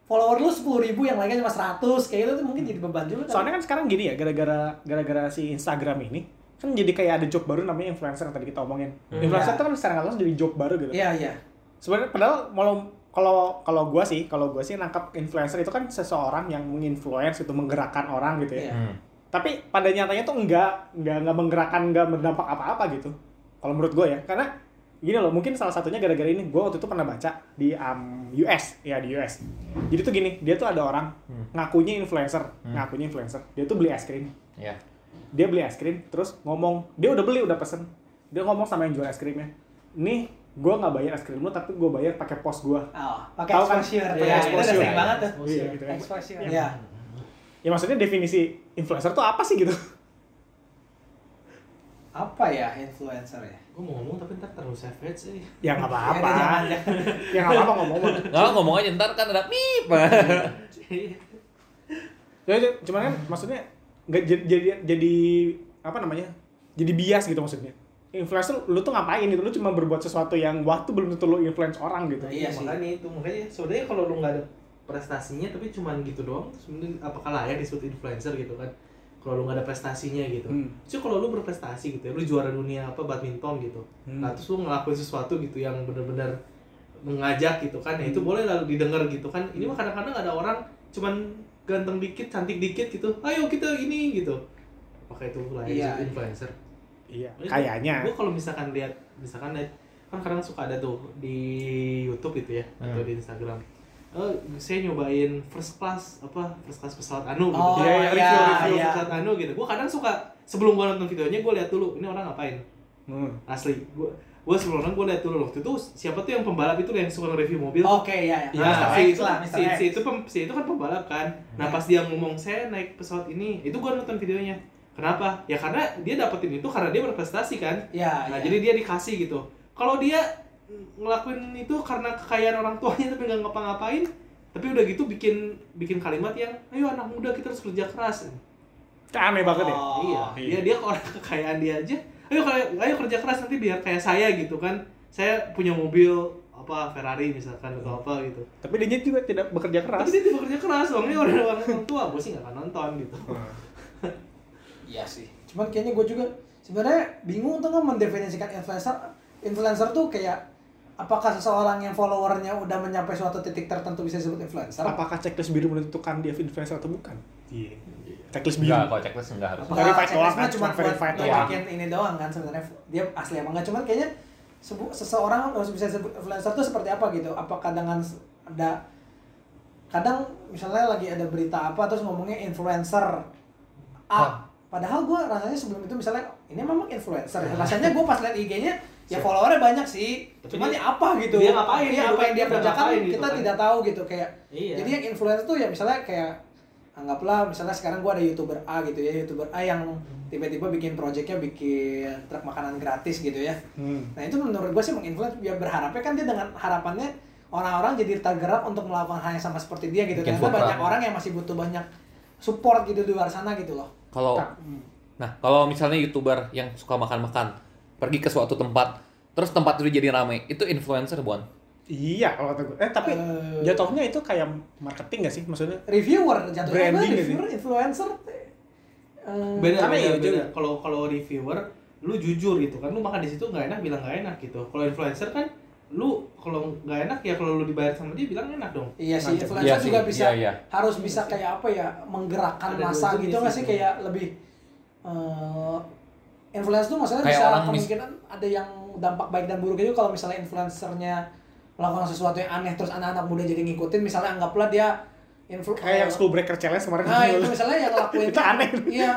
B: follower lu sepuluh ribu yang like-nya cuma 100 kayak gitu tuh mungkin jadi beban juga. kan.
A: Soalnya kan sekarang gini ya, gara-gara gara-gara si Instagram ini kan jadi kayak ada job baru namanya influencer yang tadi kita omongin. Influencer
B: Iya.
A: itu kan secara nggak langsung jadi job baru gitu.
B: Iya, iya.
A: Sebenarnya padahal kalau kalau kalau gua sih, kalau gua sih nangkap influencer itu kan seseorang yang menginfluence itu menggerakkan orang gitu ya.
B: Iya.
D: Hmm.
A: Tapi pada nyatanya tuh enggak enggak enggak menggerakkan, enggak berdampak apa-apa gitu. Kalau menurut gua ya, karena gini loh, mungkin salah satunya gara-gara ini gua waktu itu pernah baca di um, US, ya di US. Jadi tuh gini, dia tuh ada orang ngakunya influencer, ngakunya influencer. Dia tuh beli es krim.
D: Ya.
A: Dia beli es krim, terus ngomong, dia udah beli, udah pesen. Dia ngomong sama yang jual es krimnya, nih gua nggak bayar es krim lu, tapi gua bayar pakai pos gua.
B: Oh, pakai
A: kan?
B: exposure.
C: Iya,
B: Iya, itu udah
A: exposure.
B: sering banget tuh.
A: Iya, gitu kan.
B: Exposure.
A: Iya.
B: Iya.
A: Ya maksudnya definisi influencer tuh apa sih gitu?
B: Apa ya influencer ya?
C: Gue mau ngomong tapi ntar terlalu savage sih.
A: Ya nggak <laughs>
B: Ya,
A: apa-apa.
B: jangan.
A: Ya nggak apa-apa ngomong.
D: Nggak ngomong aja ntar kan ada mip. <laughs>
A: Ya, ya, cuman kan maksudnya nggak jadi, jadi jadi apa namanya? Jadi bias gitu maksudnya. Influencer lu tuh ngapain gitu? Lu cuma berbuat sesuatu yang waktu belum tentu lu influence orang gitu.
B: Iya sih.
C: makanya itu makanya sebenarnya kalau lu nggak ada prestasinya tapi cuman gitu doang sebenarnya apakah layak disebut influencer gitu kan kalau lu nggak ada prestasinya gitu
A: Hmm.
C: Cuma kalau lu berprestasi gitu ya lu juara dunia apa badminton gitu
A: Hmm.
C: nah terus lu ngelakuin sesuatu gitu yang benar-benar mengajak gitu kan ya itu boleh lalu didengar gitu kan ini mah kadang-kadang ada orang cuman ganteng dikit cantik dikit gitu ayo kita ini gitu apakah itu layak
B: Iya,
C: disebut
B: iya.
C: influencer
A: Iya, kayaknya.
C: gue kalau misalkan lihat misalkan lihat kan kadang suka ada tuh di YouTube itu ya atau
D: Hmm.
C: di Instagram oh saya nyobain first class apa first class pesawat anu gitu
B: Oh,
C: Iya,
B: iya,
C: review review
B: iya.
C: pesawat anu gitu gue kadang suka sebelum gue nonton videonya gue lihat dulu ini orang ngapain
A: Hmm.
C: asli gue gue sebelum nonton gue lihat dulu waktu itu siapa tuh yang pembalap itu yang suka nge-review mobil
B: Oke, ya. ya.
C: Nah, si
B: X
C: itu,
B: lah,
C: si, si itu pem- si itu kan pembalap kan. Nah,
B: Ya.
C: pas dia ngomong saya naik pesawat ini, itu gua nonton videonya. Kenapa? Ya karena dia dapetin itu karena dia berprestasi kan.
B: Iya,
C: Nah,
B: iya.
C: jadi dia dikasih gitu. Kalau dia ngelakuin itu karena kekayaan orang tuanya tapi nggak ngapa-ngapain, tapi udah gitu bikin bikin kalimat yang, ayo anak muda kita harus kerja keras.
A: Kan aneh banget ya.
B: Oh,
C: iya, dia dia kalau <laughs> kekayaan dia aja, ayo ayo kerja keras nanti biar kayak saya gitu kan. Saya punya mobil apa Ferrari misalkan atau apa gitu.
A: Tapi dia juga tidak bekerja keras.
C: Tapi dia tidak bekerja keras, soalnya orang orang orang tua, gue sih gak akan nonton gitu. <laughs>
B: Iya sih. Cuman kayaknya gue juga sebenarnya bingung tuh nggak mendefinisikan influencer. Influencer tuh kayak apakah seseorang yang followernya udah mencapai suatu titik tertentu bisa disebut influencer?
A: Apakah checklist biru menentukan dia influencer atau bukan? Iya. Checklist biru.
D: Enggak, kalau checklist enggak harus.
B: Apakah
A: Verified doang
B: checklistnya
A: kan,
B: cuma
A: cuma
B: buat
A: verified
B: nunjukin ini doang kan sebenarnya dia asli apa enggak cuman kayaknya sebu- seseorang harus bisa disebut influencer tuh seperti apa gitu apakah dengan ada kadang misalnya lagi ada berita apa terus ngomongnya influencer A padahal gue rasanya sebelum itu misalnya ini memang influencer ya. rasanya gue pas liat IG-nya ya followernya banyak sih.
C: Tapi
B: cuman
C: dia-
B: ya apa gitu?
C: dia ngapain?
B: Iya,
C: gitu
B: apa yang dia
C: dia
B: kerjakan
C: gitu
B: kita
C: kan.
B: tidak tahu gitu kayak
C: Iya.
B: jadi yang influencer tuh ya misalnya kayak anggaplah misalnya sekarang gua ada youtuber A gitu ya youtuber A yang tiba-tiba bikin projectnya bikin truk makanan gratis gitu ya.
A: Hmm.
B: nah itu menurut gua sih menginfluence ya berharapnya kan dia dengan harapannya orang-orang jadi tergerak untuk melakukan hal yang sama seperti dia gitu. Ternyata banyak orang yang masih butuh banyak support gitu di luar sana gitu loh.
D: Kalau Nah, kalau misalnya YouTuber yang suka makan-makan pergi ke suatu tempat, terus tempat itu jadi rame, itu influencer, Buan.
A: Iya kalau kata gue. Eh tapi
B: Eh.
A: jatuhnya itu kayak marketing gak sih maksudnya?
B: reviewer jatuhnya
A: Branding
B: apa
A: gitu.
B: reviewer influencer eh,
C: beda beda,
A: ya,
C: beda. Kalau kalau reviewer, lu jujur gitu kan, lu makan di situ nggak enak bilang nggak enak gitu. Kalau influencer kan, lu kalau nggak enak ya kalau lu dibayar sama dia bilang enak dong.
B: Iya sih, influencer
D: Iya
B: juga
D: sih,
B: bisa
D: iya, iya.
B: harus bisa kayak apa ya menggerakkan
C: Ada
B: masa gitu nggak sih kayak lebih eh influencer tuh maksudnya
D: Kayak
B: bisa
D: orang mis-
B: kemungkinan ada yang dampak baik dan buruk itu kalau misalnya influencernya melakukan sesuatu yang aneh terus anak-anak muda jadi ngikutin misalnya anggaplah dia influ
A: Kayak yang school breaker challenge kemarin.
B: Nah itu misalnya yang ngelakuin <laughs>
A: Itu aneh.
B: Iya.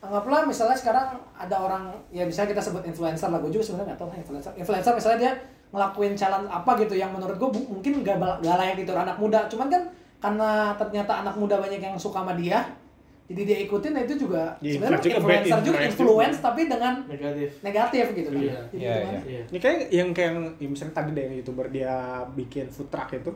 B: Anggaplah misalnya sekarang ada orang ya bisa kita sebut influencer lah. Gue juga sebenarnya nggak tahu lah influencer. Influencer misalnya dia ngelakuin challenge apa gitu yang menurut gue mungkin gak, bal- gak layak ditur anak muda cuman kan karena ternyata anak muda banyak yang suka sama dia jadi dia ikutin nah itu juga
A: Ya,
B: sebenarnya
A: juga,
B: influencer juga
A: influence juga.
B: tapi dengan
C: negatif
B: negatif gitu kan
C: Iya.
B: Jadi
D: Iya,
B: gitu kan.
D: iya.
C: iya
A: Ini kayak yang kayak ya misalnya tadi deh yang youtuber dia bikin food truck itu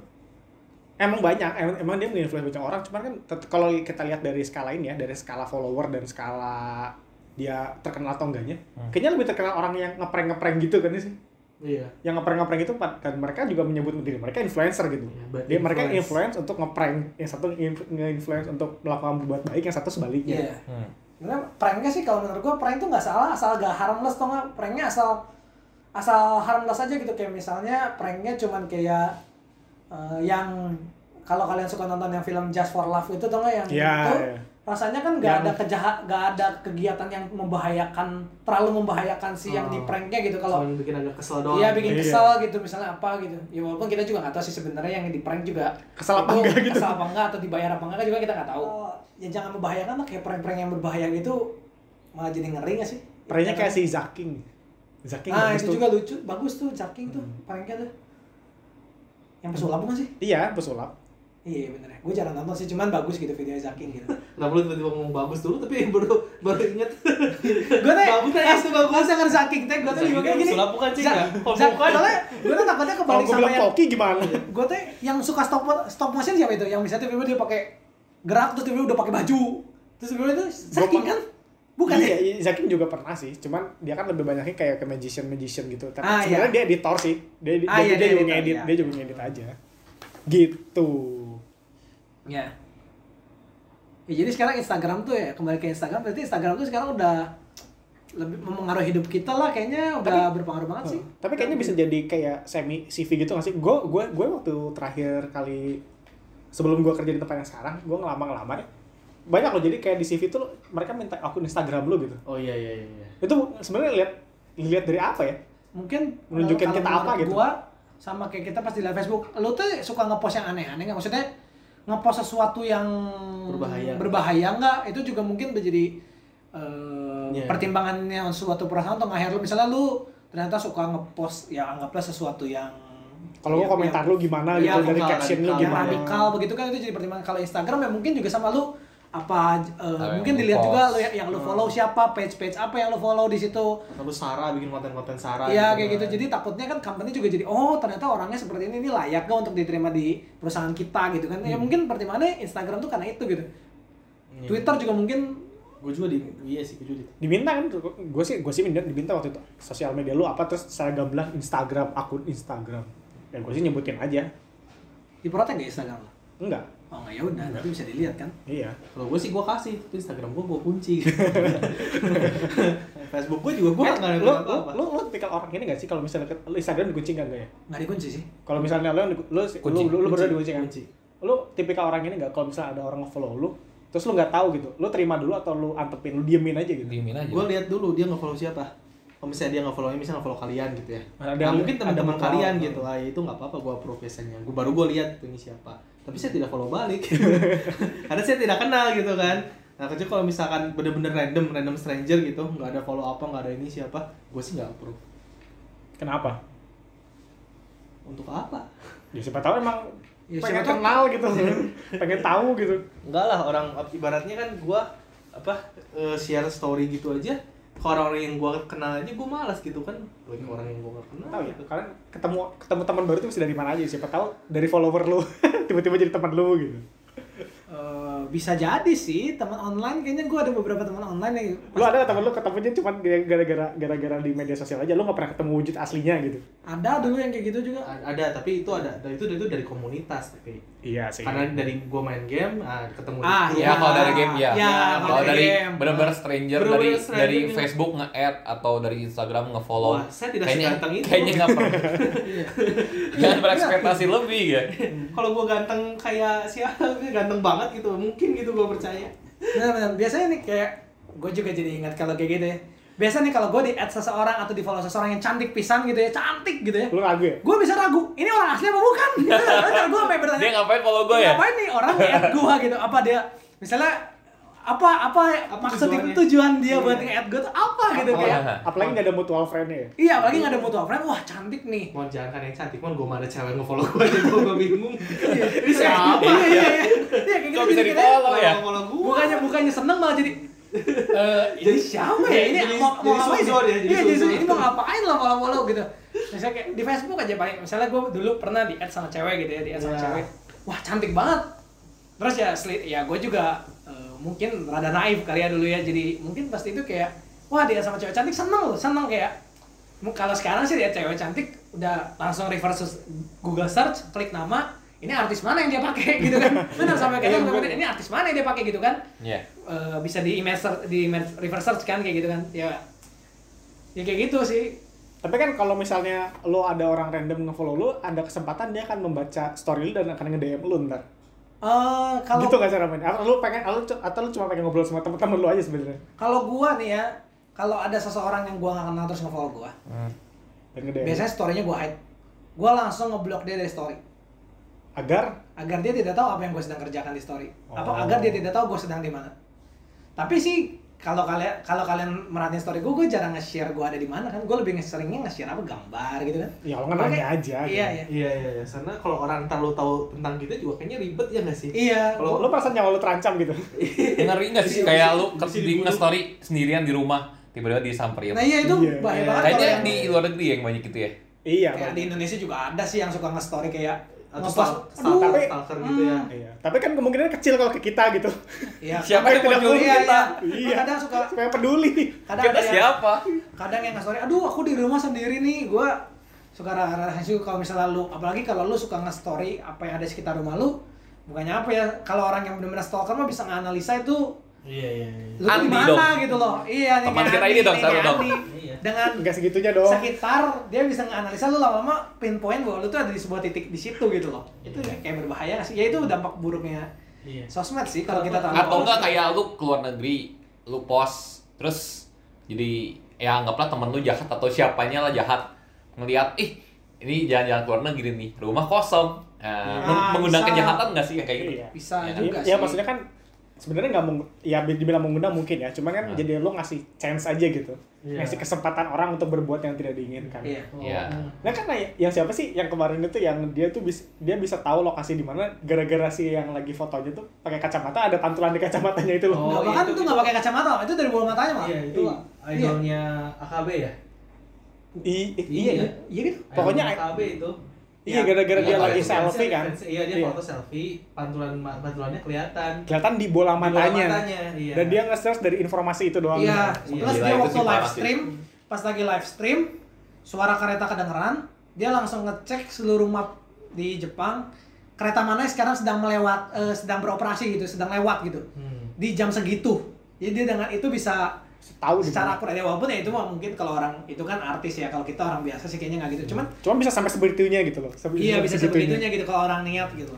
A: emang banyak emang, emang dia menginfluence banyak orang cuman kan kalau kita lihat dari skala ini ya dari skala follower dan skala dia terkenal atau enggaknya
D: Hmm.
A: kayaknya lebih terkenal orang yang ngeprank ngeprank gitu kan sih
C: iya
A: yang ngeprank ngeprank itu dan mereka juga menyebut diri mereka influencer gitu
C: Iya,
A: dia mereka
C: influence.
A: untuk ngeprank yang satu nge-influence untuk melakukan berbuat baik yang satu sebaliknya
B: Iya.
D: Hmm.
B: Sebenarnya pranknya sih kalau menurut gua prank itu nggak salah asal gak harmless tau nggak pranknya asal asal harmless aja gitu kayak misalnya pranknya cuman kayak eh, yang kalau kalian suka nonton yang film Just for Love itu tau nggak yang
A: Iya,
B: itu
A: iya.
B: Rasanya kan nggak
A: Yang-
B: ada kejahat nggak ada kegiatan yang membahayakan terlalu membahayakan si yang
C: Oh.
B: di pranknya gitu kalau
C: Cuman bikin agak kesel doang
B: Iya bikin
A: Iya.
B: kesel gitu misalnya apa gitu. Ya walaupun kita juga nggak tahu sih sebenarnya yang di prank juga
A: Kesel apa enggak gitu.
B: Kesel apa enggak atau dibayar apa enggak juga kita nggak tahu. ya jangan membahayakan lah kayak prank-prank yang berbahaya gitu malah jadi ngeri nggak sih?
A: pranknya kayak si Zaking Zaking
B: Ah itu
A: tuh.
B: juga lucu, bagus tuh Zaking tuh pranknya tuh. Yang pesulap bukan sih?
A: iya pesulap
B: Iya bener ya. Gue jarang nonton sih, cuman bagus gitu videonya Zaking gitu. <laughs>
C: Kenapa lu tiba-tiba ngomong bagus dulu tapi baru baru inget
B: gue teh
C: Bagus, teh, itu bagus.
B: Pas denger teh gue tuh juga kayak
C: tuh
B: gini.
C: pesulap bukan sih, bukan.
B: Soalnya gue tuh takutnya kebalik
A: gue
B: sama yang
A: koki gimana
B: gue tuh yang suka stop stop motion siapa itu yang misalnya tiba-tiba dia pakai gerak terus tiba-tiba udah pakai baju terus tiba-tiba itu Zaking kan bukan
A: iya,
B: ya
A: iya, Zaking juga pernah sih. Cuman dia kan lebih banyaknya kayak ke magician magician gitu. Tapi
B: Ah,
A: sebenarnya dia editor sih. Dia
B: Ah,
A: dia,
B: iya,
A: dia,
B: dia
A: juga ngedit,
B: iya.
A: dia juga ngedit aja. Gitu.
B: Ya ya jadi sekarang Instagram tuh ya kembali ke Instagram berarti Instagram tuh sekarang udah lebih mempengaruhi hidup kita lah kayaknya udah berpengaruh banget sih
A: Tapi kayaknya bisa jadi kayak semi CV gitu gak sih? Gue gue gue waktu terakhir kali sebelum gue kerja di tempat yang sekarang, gue ngelamar-ngelamar ya. Banyak loh jadi kayak di CV tuh mereka minta akun Instagram lu gitu.
C: Oh iya iya iya iya.
A: Itu sebenarnya lihat lihat dari apa ya?
B: mungkin
A: Menunjukin
B: kalau
A: kita apa gitu.
B: gua sama kayak kita pas di live Facebook lu tuh suka ngepost yang aneh-aneh nggak maksudnya ngepost sesuatu yang
C: Berbahaya.
B: berbahaya nggak itu juga mungkin menjadi eh,
C: Iya.
B: pertimbangannya suatu perusahaan untuk nge-hire lu misalnya lu ternyata suka ngepost ya anggaplah sesuatu yang
A: Kalau
B: ya,
A: komentar
B: yang-
A: lu gimana
B: Iya,
A: gitu dari caption lu gimana.
B: radikal begitu kan itu jadi pertimbangan kalau Instagram ya mungkin juga sama lu apa
D: Apa yang
B: mungkin dilihat juga
D: post.
B: lu yang, yang lu follow siapa page-page apa yang lu follow di situ
C: Lalu Sarah bikin konten-konten Sarah.
B: Iya
C: gitu
B: kayak gitu.
C: kan.
B: Jadi takutnya kan company juga jadi oh ternyata orangnya seperti ini ini layak gak untuk diterima di perusahaan kita gitu kan. Ya mungkin pertimbangannya Instagram tuh karena itu gitu.
C: Iya.
B: Twitter juga mungkin
C: Gue juga di iya sih gue juga di.
A: diminta kan gue sih gue sih minta diminta waktu itu sosial media lu apa terus saya gamblang Instagram akun Instagram dan gue sih nyebutin aja
B: diprotek gak Instagram lo?
A: enggak
B: Oh nggak ya udah, tapi bisa dilihat kan.
A: iya
C: Kalau gue sih gue kasih, tapi Instagram gue gue kunci. <laughs> Facebook gue juga gue
A: eh,
C: nggak
A: lu,
C: apa-apa.
A: lu, lu tipikal orang ini gak sih kalau misalnya lu Instagram dikunci nggak nggak ya
B: Nggak dikunci sih.
A: kalau misalnya lu lu
D: Kunci,
A: lu, lu, lu berdua dikunci kan
C: kunci.
A: lu tipikal orang ini nggak kalau misalnya ada orang nge-follow lu terus lu nggak tahu gitu lu terima dulu atau lu antepin lu diemin aja gitu
D: Diemin aja.
C: Gue lihat dulu dia nge-follow siapa. Kalau misalnya dia nge-follow, misalnya nge-follow kalian gitu ya.
A: Ada
C: Nah, mungkin teman-teman kalian gitu, ah itu nggak apa-apa gue approve biasanya. Gue baru gue lihat tuh ini siapa. Tapi saya tidak follow balik. <laughs> Karena saya tidak kenal gitu kan. Nah, kecuali kalau misalkan bener-bener random, random stranger gitu, nggak ada follow apa, nggak ada ini siapa, gue sih nggak approve.
A: kenapa
C: Untuk apa?
A: ya siapa tahu emang
B: Ya,
A: pengen
B: siapa tahu-
A: kenal gitu <laughs> pengen tahu gitu
C: Enggak lah, orang ibaratnya kan gue apa eh, share story gitu aja. Orang-orang yang gue kenal aja gue malas gitu kan. Lagi orang yang gue gak kenal.
A: tahu ya
C: gitu.
A: kalian ketemu ketemu teman baru tuh bisa dari mana aja siapa tahu dari follower lu <laughs> tiba-tiba jadi teman lu gitu
B: Eh, bisa jadi sih teman online kayaknya gue ada beberapa teman online yang
A: lu ada teman lu ketemunya cuma gara-gara gara-gara di media sosial aja lu nggak pernah ketemu wujud aslinya gitu
B: ada dulu yang kayak gitu juga
C: A- Ada, tapi itu ada. Dan itu itu dari komunitas tapi.
A: iya sih
C: Karena dari gue main game, ah, ketemu di
B: Ah,
C: grup.
D: Ya kalau dari game ya.
B: Ya,
D: kalau dari
B: game.
D: benar-benar stranger
C: Bener-bener
D: dari
C: stranger
D: dari
C: gitu.
D: Facebook nge-add atau dari Instagram nge-follow.
C: Wah, saya tidak
D: kayaknya,
C: seganteng itu.
D: Kayaknya nggak perlu. <laughs> Jangan berekspektasi lebih ya.
C: Kalau gue ganteng kayak siapa, ganteng banget gitu, mungkin gitu gue percaya.
B: Benar-benar. Biasanya nih kayak gue juga jadi ingat kalau kayak gitu ya. Biasa nih kalau gue di add seseorang atau di follow seseorang yang cantik pisan gitu ya, cantik gitu ya.
A: lu ragu ya
B: Gue bisa ragu, ini orang asli apa bukan? <laughs> Ntar gue sampai bertanya.
D: Dia ngapain follow gue ya?
B: Ngapain nih orang nge-add gue gitu? Apa dia misalnya apa apa,
C: Apa
B: maksud
C: tujuannya?
B: itu tujuan dia
C: Iya.
B: buat nge-add gue tuh apa gitu
D: Apa?
B: kayak.
A: Apalagi nggak ada mutual friend-nya ya.
B: Iya, apalagi nggak ada mutual friend, wah cantik nih.
C: Mon jangan kan yang cantik, mon gue mana cewek nge-follow gue aja, gue gue bingung. <laughs> Ini
B: Iya,
C: siapa?
B: iya, iya, kayak gitu
D: Kok bisa
B: jadi kita-
D: di-follow ya?
C: Follow gue.
B: bukannya bukannya seneng malah jadi eh <laughs> ini
C: Jadi-
B: siapa ya ini
C: jadi-
B: mau mau ngapain
C: ya,
B: ya?
C: jadi
B: iya jadi ini mau ngapain lah follow follow gitu misalnya kayak di Facebook aja paling misalnya gue dulu pernah di add sama cewek gitu ya di add sama cewek wah cantik banget terus ya ya gue juga mungkin rada naif kali ya dulu ya. Jadi mungkin pasti itu kayak wah dia sama cewek cantik seneng loh seneng kayak kalau sekarang sih dia cewek cantik udah langsung reverse Google search klik nama ini artis mana yang dia pakai? <laughs> gitu kan. Benar sampai
A: Iya,
B: kadang
A: gua-
B: ini artis mana yang dia pakai? gitu kan.
D: Iya.
B: Eh, bisa di image di image reverse search kan kayak gitu kan. Ya ya kayak gitu sih.
A: Tapi kan kalau misalnya lo ada orang random nge-follow lo, ada kesempatan dia akan membaca story lo dan akan nge-DM lo ntar.
B: Eh kalau
A: gitu gak cara main? Atau lo pengen, atau, lu- atau lo cuma pengen ngobrol sama temen-temen lo aja sebenarnya?
B: Kalau gua nih ya kalau ada seseorang yang gua gak kenal terus nge-follow gua
A: nge-DM.
B: biasanya story-nya gua hide. Gua langsung ngeblok dia dari story.
A: Agar?
B: Agar dia tidak tahu apa yang gue sedang kerjakan di story. Apa
A: Oh.
B: agar dia tidak tahu gue sedang di mana. Tapi sih kalau kalian kalau kalian merhatiin story gue gue jarang nge-share gue ada di mana kan gue lebih nge- seringnya nge-share apa gambar gitu kan
A: ya lo nanya
B: kayak-
A: aja.
B: iya
A: gitu.
B: iya
C: Iya iya iya, karena kalau orang ntar lu tahu tentang kita juga kayaknya ribet ya nggak sih?
B: iya
A: Lo, lo perasaan nyawa lo terancam gitu. <laughs>
D: Ngeri nggak sih kayak ke di nge-story sendirian di rumah tiba-tiba disamperin.
B: nah iya itu
A: Iya,
B: bahaya
C: iya.
B: banget
D: Kayaknya
B: kalau yang-
D: di luar negeri yang banyak gitu ya.
A: iya.
B: kayak
A: Bang.
B: di Indonesia juga ada sih yang suka nge-story kayak
C: Atau
B: aduh
C: stalker,
A: tapi-
C: stalker gitu ya.
B: Hmm.
A: Iya. Tapi kan kemungkinan kecil kalau ke kita gitu.
B: iya <laughs>
D: Siapa yang
A: tidak
D: nyuruh
B: iya,
D: kita?
B: iya.
A: Iya.
B: kadang suka
A: Supaya peduli.
B: kadang
D: Kita
B: ada yang-
D: siapa?
B: kadang yang nge-story aduh aku di rumah sendiri nih gue suka rara sih kalau misalnya lu apalagi kalau lu suka nge-story apa yang ada di sekitar rumah lu bukannya apa ya kalau orang yang benar-benar stalker mah bisa nganalisa itu
C: Iya iya iya.
D: Andi
B: di mana
D: dong.
B: gitu loh iya nih
D: Teman
B: kayak
D: kita
B: Andi,
D: ini dong,
B: kayak
D: dong.
C: Iya.
B: dengan
A: Enggak segitunya dong.
B: sekitar dia bisa nganalisa lu lama-lama pinpoint bahwa lu tuh ada di sebuah titik di situ gitu loh itu kayak berbahaya nggak sih ya itu dampak buruknya
C: Iya.
B: sosmed sih kalau kita tahu
D: Atau enggak kayak lu keluar negeri, lu post terus jadi ya anggaplah temen lu jahat atau siapanya lah jahat ngelihat ih ini jalan-jalan keluar negeri nih rumah kosong nah, meng-
B: Ah,
D: mengundang
B: bisa.
D: kejahatan nggak sih yang kayak gitu
A: Iya.
B: bisa
D: Ya.
B: juga
A: ya,
B: sih
A: ya maksudnya kan sebenarnya nggak meng ya dibilang mengundang mungkin ya cuman kan
D: Nah.
A: jadi lo ngasih chance aja gitu
C: Iya.
A: ngasih kesempatan orang untuk berbuat yang tidak diinginkan
B: iya
D: Iya.
A: nah kan ya- yang siapa sih yang kemarin itu yang dia tuh bisa dia bisa tahu lokasi di mana gara-gara si yang lagi fotonya tuh pakai kacamata ada pantulan di kacamatanya itu loh
C: Oh,
B: Nggak, bahkan
C: itu-
B: tuh nggak pakai kacamata itu dari bola matanya malah
C: Iya itu
B: Iya.
C: idolnya AKB ya.
A: I- i- iya ya
B: iya gitu
A: Pokoknya-
C: AKB itu.
A: Iya gara-gara dia
D: Iya,
A: lagi
D: iya.
A: selfie kan
C: Iya dia
A: Iya.
C: foto selfie, pantulan pantulannya kelihatan.
A: kelihatan di bola
C: Di bola
A: matanya
C: iya.
A: dan dia nge-search dari informasi itu doang
B: Iya,
C: Iya,
B: plus
D: gila,
B: dia waktu live stream, pas lagi live stream, suara kereta kedengeran, dia langsung ngecek seluruh map di Jepang, kereta mana yang sekarang sedang melewat, eh, sedang beroperasi gitu, sedang lewat gitu,
C: Hmm.
B: di jam segitu. Jadi dia dengan itu bisa
A: tahu
B: secara akurat ya walaupun ya itu mah mungkin kalau orang itu kan artis ya, kalau kita orang biasa sih kayaknya nggak gitu. Cuman
A: cuma bisa sampai sebegitunya gitu loh Sampai-
B: iya bisa
A: segitunya.
B: sebegitunya gitu kalau orang niat gitu.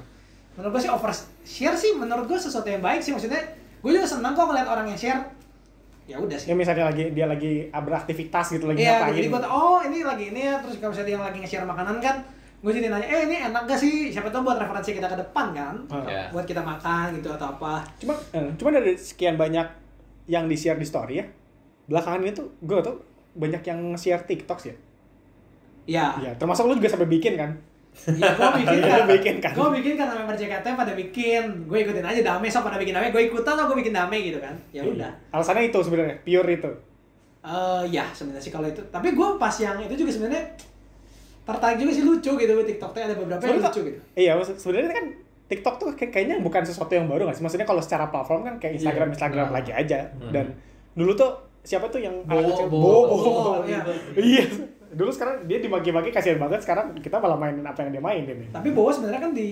B: Menurut gue sih over share sih menurut gue sesuatu yang baik sih maksudnya. Gue juga senang kok ngeliat orang yang share. Ya udah sih.
A: ya misalnya lagi dia lagi beraktivitas gitu lagi
B: Iya,
A: ngapain
B: jadi gue oh ini lagi ini ya, terus kalau misalnya dia lagi nge-share makanan kan, gue jadi nanya, eh ini enak gak sih? Siapa tahu buat referensi kita ke depan kan,
A: Ah.
D: Iya.
B: buat kita makan gitu atau apa.
A: cuma eh, cuma dari sekian banyak yang di share di story ya belakangan itu gue tuh banyak yang share TikTok sih ya.
B: Iya,
A: Iya, termasuk lu juga sampai bikin kan?
B: Iya gue <laughs> bikin
A: Iya,
B: kan,
A: lu bikin kan.
B: gue bikin kan member JKT pada bikin, gue ikutin aja dame, so pada bikin dame, gue ikutan so gue bikin dame gitu kan, ya udah.
A: alasannya itu sebenarnya pure itu.
B: Eh ya sebenarnya sih kalau itu, tapi gue pas yang itu juga sebenarnya tertarik juga sih lucu gitu. Di TikTok tuh ada beberapa yang lucu gitu.
A: iya sebenarnya kan TikTok tuh kayak- kayaknya bukan sesuatu yang baru nggak sih maksudnya kalau secara platform kan kayak Instagram
C: Iya,
A: Instagram
C: nah.
A: lagi aja
D: Hmm.
A: dan dulu tuh siapa tuh yang
C: Bo,
A: anak kecil
C: Bo,
A: Bo, Bo.
B: Bo, <laughs> iya.
A: iya dulu sekarang dia dimaki-maki kasihan banget sekarang kita malah mainin apa yang dia mainin nih
B: Tapi Bowo sebenarnya kan di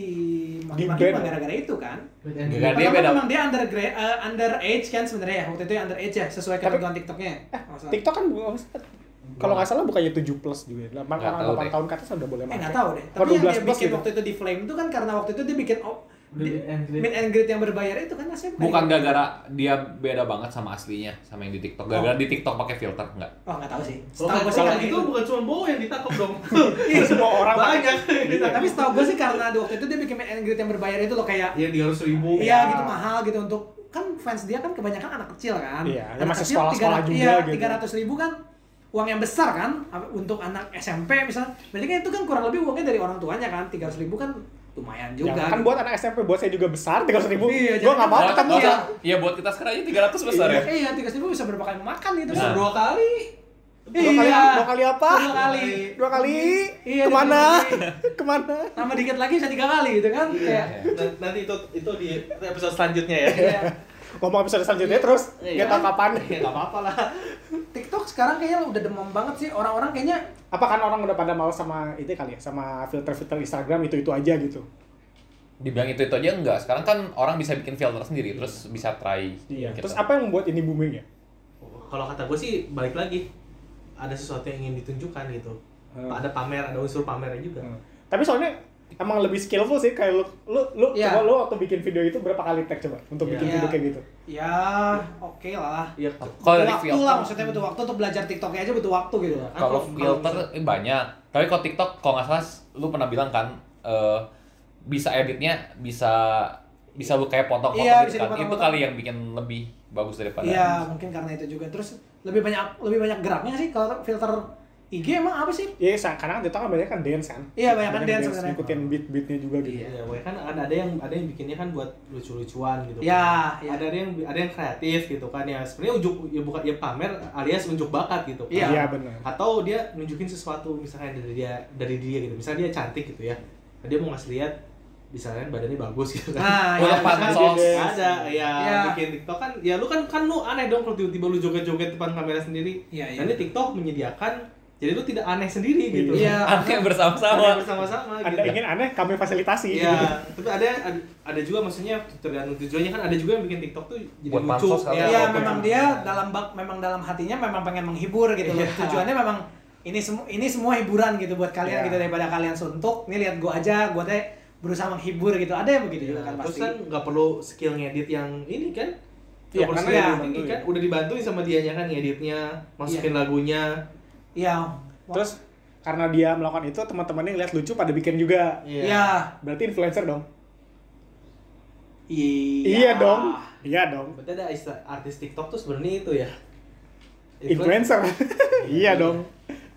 B: maki-maki
A: Di
B: gara-gara itu kan.
C: Green.
D: dia
B: Pertama
D: beda.
B: memang dia under uh, under age kan sebenarnya ya. Waktu itu ya under age ya sesuai ketentuan TikToknya.
A: eh. TikTok kan kalau nggak salah bukannya 7 plus juga 8
D: Nggak
A: orang
D: tahu
A: 8
D: deh.
A: tahun ke atas udah boleh
B: Eh
A: pakai
B: nggak tahu deh. Tapi yang
A: 12
B: dia bikin
A: gitu?
B: waktu itu di Flame itu kan karena waktu itu dia bikin oh, di,
C: Meet and
B: meet and greet yang berbayar itu kan aslinya
D: bukan gara-gara dia beda banget sama aslinya sama yang di TikTok gara-gara di TikTok pakai filter enggak
B: Oh nggak tahu sih. Setahu gue sih
C: kalau
B: karena
C: itu bukan cuma Bowo yang ditangkap dong. <laughs>
B: Iya,
A: semua orang
C: banyak.
B: Tapi setahu gue sih karena di waktu itu dia bikin meet and greet yang berbayar itu loh kayak
C: Iya 300 ribu.
B: Iya gitu mahal gitu untuk kan fans dia kan kebanyakan anak kecil kan.
A: Iya, yang
B: anak
A: masih
B: kecil
A: sekolah-sekolah
B: 300
A: juga
B: iya,
A: gitu.
B: Tiga ratus ribu kan uang yang besar kan untuk anak SMP misalnya. Berarti kan itu kan kurang lebih uangnya dari orang tuanya kan. Tiga ribu kan lumayan
A: Ya,
B: juga.
A: kan buat anak SMP buat saya juga besar tiga ribu.
B: Iya,
A: Gue
B: jadi
A: nggak mau ketemu.
B: iya.
D: Iya buat kita sekarang aja 300 besar ya.
B: Iya, tiga ribu bisa berapa kali makan itu.
C: Bisa
D: Nah.
C: dua kali.
A: Dua kali,
B: Iya.
A: dua kali apa?
B: Dua kali.
A: Dua kali.
B: Iya,
A: Ke mana?
B: dua kali. <laughs>
A: Ke mana?
B: Tambah dikit lagi bisa tiga kali gitu kan. Kayak
C: N- Nanti itu itu di episode selanjutnya ya.
B: iya.
A: Ngomong episode selanjutnya terus
C: Iya.
A: tahu kapan.
C: Ya nggak apa-apa lah.
B: TikTok sekarang kayaknya udah demam banget sih orang-orang kayaknya
A: Apa kan orang udah pada males sama itu kali ya, sama filter-filter Instagram itu itu aja gitu.
D: Dibilang itu itu aja enggak. Sekarang kan orang bisa bikin filter sendiri terus bisa try.
A: Iya.
D: gitu.
A: Terus apa yang membuat ini booming ya?
C: Kalau kata gue sih balik lagi ada sesuatu yang ingin ditunjukkan gitu.
A: Hmm.
C: Ada pamer, ada unsur pamernya juga.
A: Hmm. Tapi soalnya emang lebih skillful sih kayak lu lu lu
B: Iya.
A: coba lu waktu bikin video itu berapa kali tag coba untuk
C: Iya.
A: bikin
B: Iya.
A: video kayak gitu.
B: ya oke lah.
C: Iya.
D: Kalau dari
B: waktu
D: filter,
B: lah maksudnya butuh waktu untuk belajar TikToknya aja butuh waktu gitu.
C: Iya.
D: kalau filter eh, banyak. Tapi kalau TikTok kalau nggak salah lu pernah bilang kan eh, bisa editnya bisa bisa lu kayak potong-potong
B: Iya,
D: gitu kan. Itu kali yang bikin lebih bagus daripada
B: Iya mungkin karena itu juga terus lebih banyak lebih banyak geraknya sih kalau filter IG emang apa sih?
A: Iya, sa- karena TikTok kan banyak kan dance kan.
B: Iya, banyak kan dance sebenarnya.
A: Ngikutin beat-beatnya juga gitu.
B: Iya.
C: Ya, pokoknya kan ada ada yang ada yang bikinnya kan buat lucu-lucuan gitu.
B: Ya,
C: kan.
B: ya.
C: Ada yang ada yang kreatif gitu kan ya. Sebenarnya ujuk ya bukan ya pamer alias unjuk bakat gitu. kan.
B: Iya.
A: Iya, benar.
C: Atau dia nunjukin sesuatu misalnya dari dia dari dia gitu. Misalnya dia cantik gitu ya. Dia mau ngasih lihat misalnya badannya bagus gitu kan.
B: Nah, ya,
D: sos.
C: ada ya
B: Iya.
C: bikin TikTok kan ya lu kan kan lu aneh dong kalau tiba-tiba lu joget-joget depan kamera sendiri.
B: Iya, iya.
C: Dan ini TikTok menyediakan jadi lu tidak aneh sendiri gitu.
B: Iya.
D: aneh
C: Aneh
D: bersama-sama.
C: bersama-sama
A: Anda
C: gitu.
A: ingin aneh, kami fasilitasi.
C: Iya, tapi ada, ada ada juga maksudnya tergantung tujuannya kan ada juga yang bikin TikTok tuh jadi
D: Buat
C: lucu. Iya,
B: Iya,
C: buat-
B: memang dia dalam bak memang dalam hatinya memang pengen menghibur gitu loh.
C: Iya.
B: Tujuannya memang ini semua ini semua hiburan gitu buat kalian
A: Iya.
B: gitu daripada kalian suntuk. Nih lihat gua aja, gua teh berusaha menghibur gitu. Ada yang begitu juga kan
C: Terus
B: pasti.
C: kan nggak perlu skill ngedit yang ini kan.
A: Iya, karena
C: skill
B: ya,
C: yang tinggi
A: dibantuin.
C: kan udah dibantuin sama dianya kan ngeditnya, masukin lagunya.
B: Iya.
A: Terus karena dia melakukan itu, teman-temannya ngeliat lucu pada bikin juga.
B: Iya.
A: Berarti influencer dong.
B: Iya.
A: Iya dong. Iya dong.
C: Berarti ada istilah artis TikTok tuh sebenarnya itu ya.
A: Influencer. <laughs> iya dong.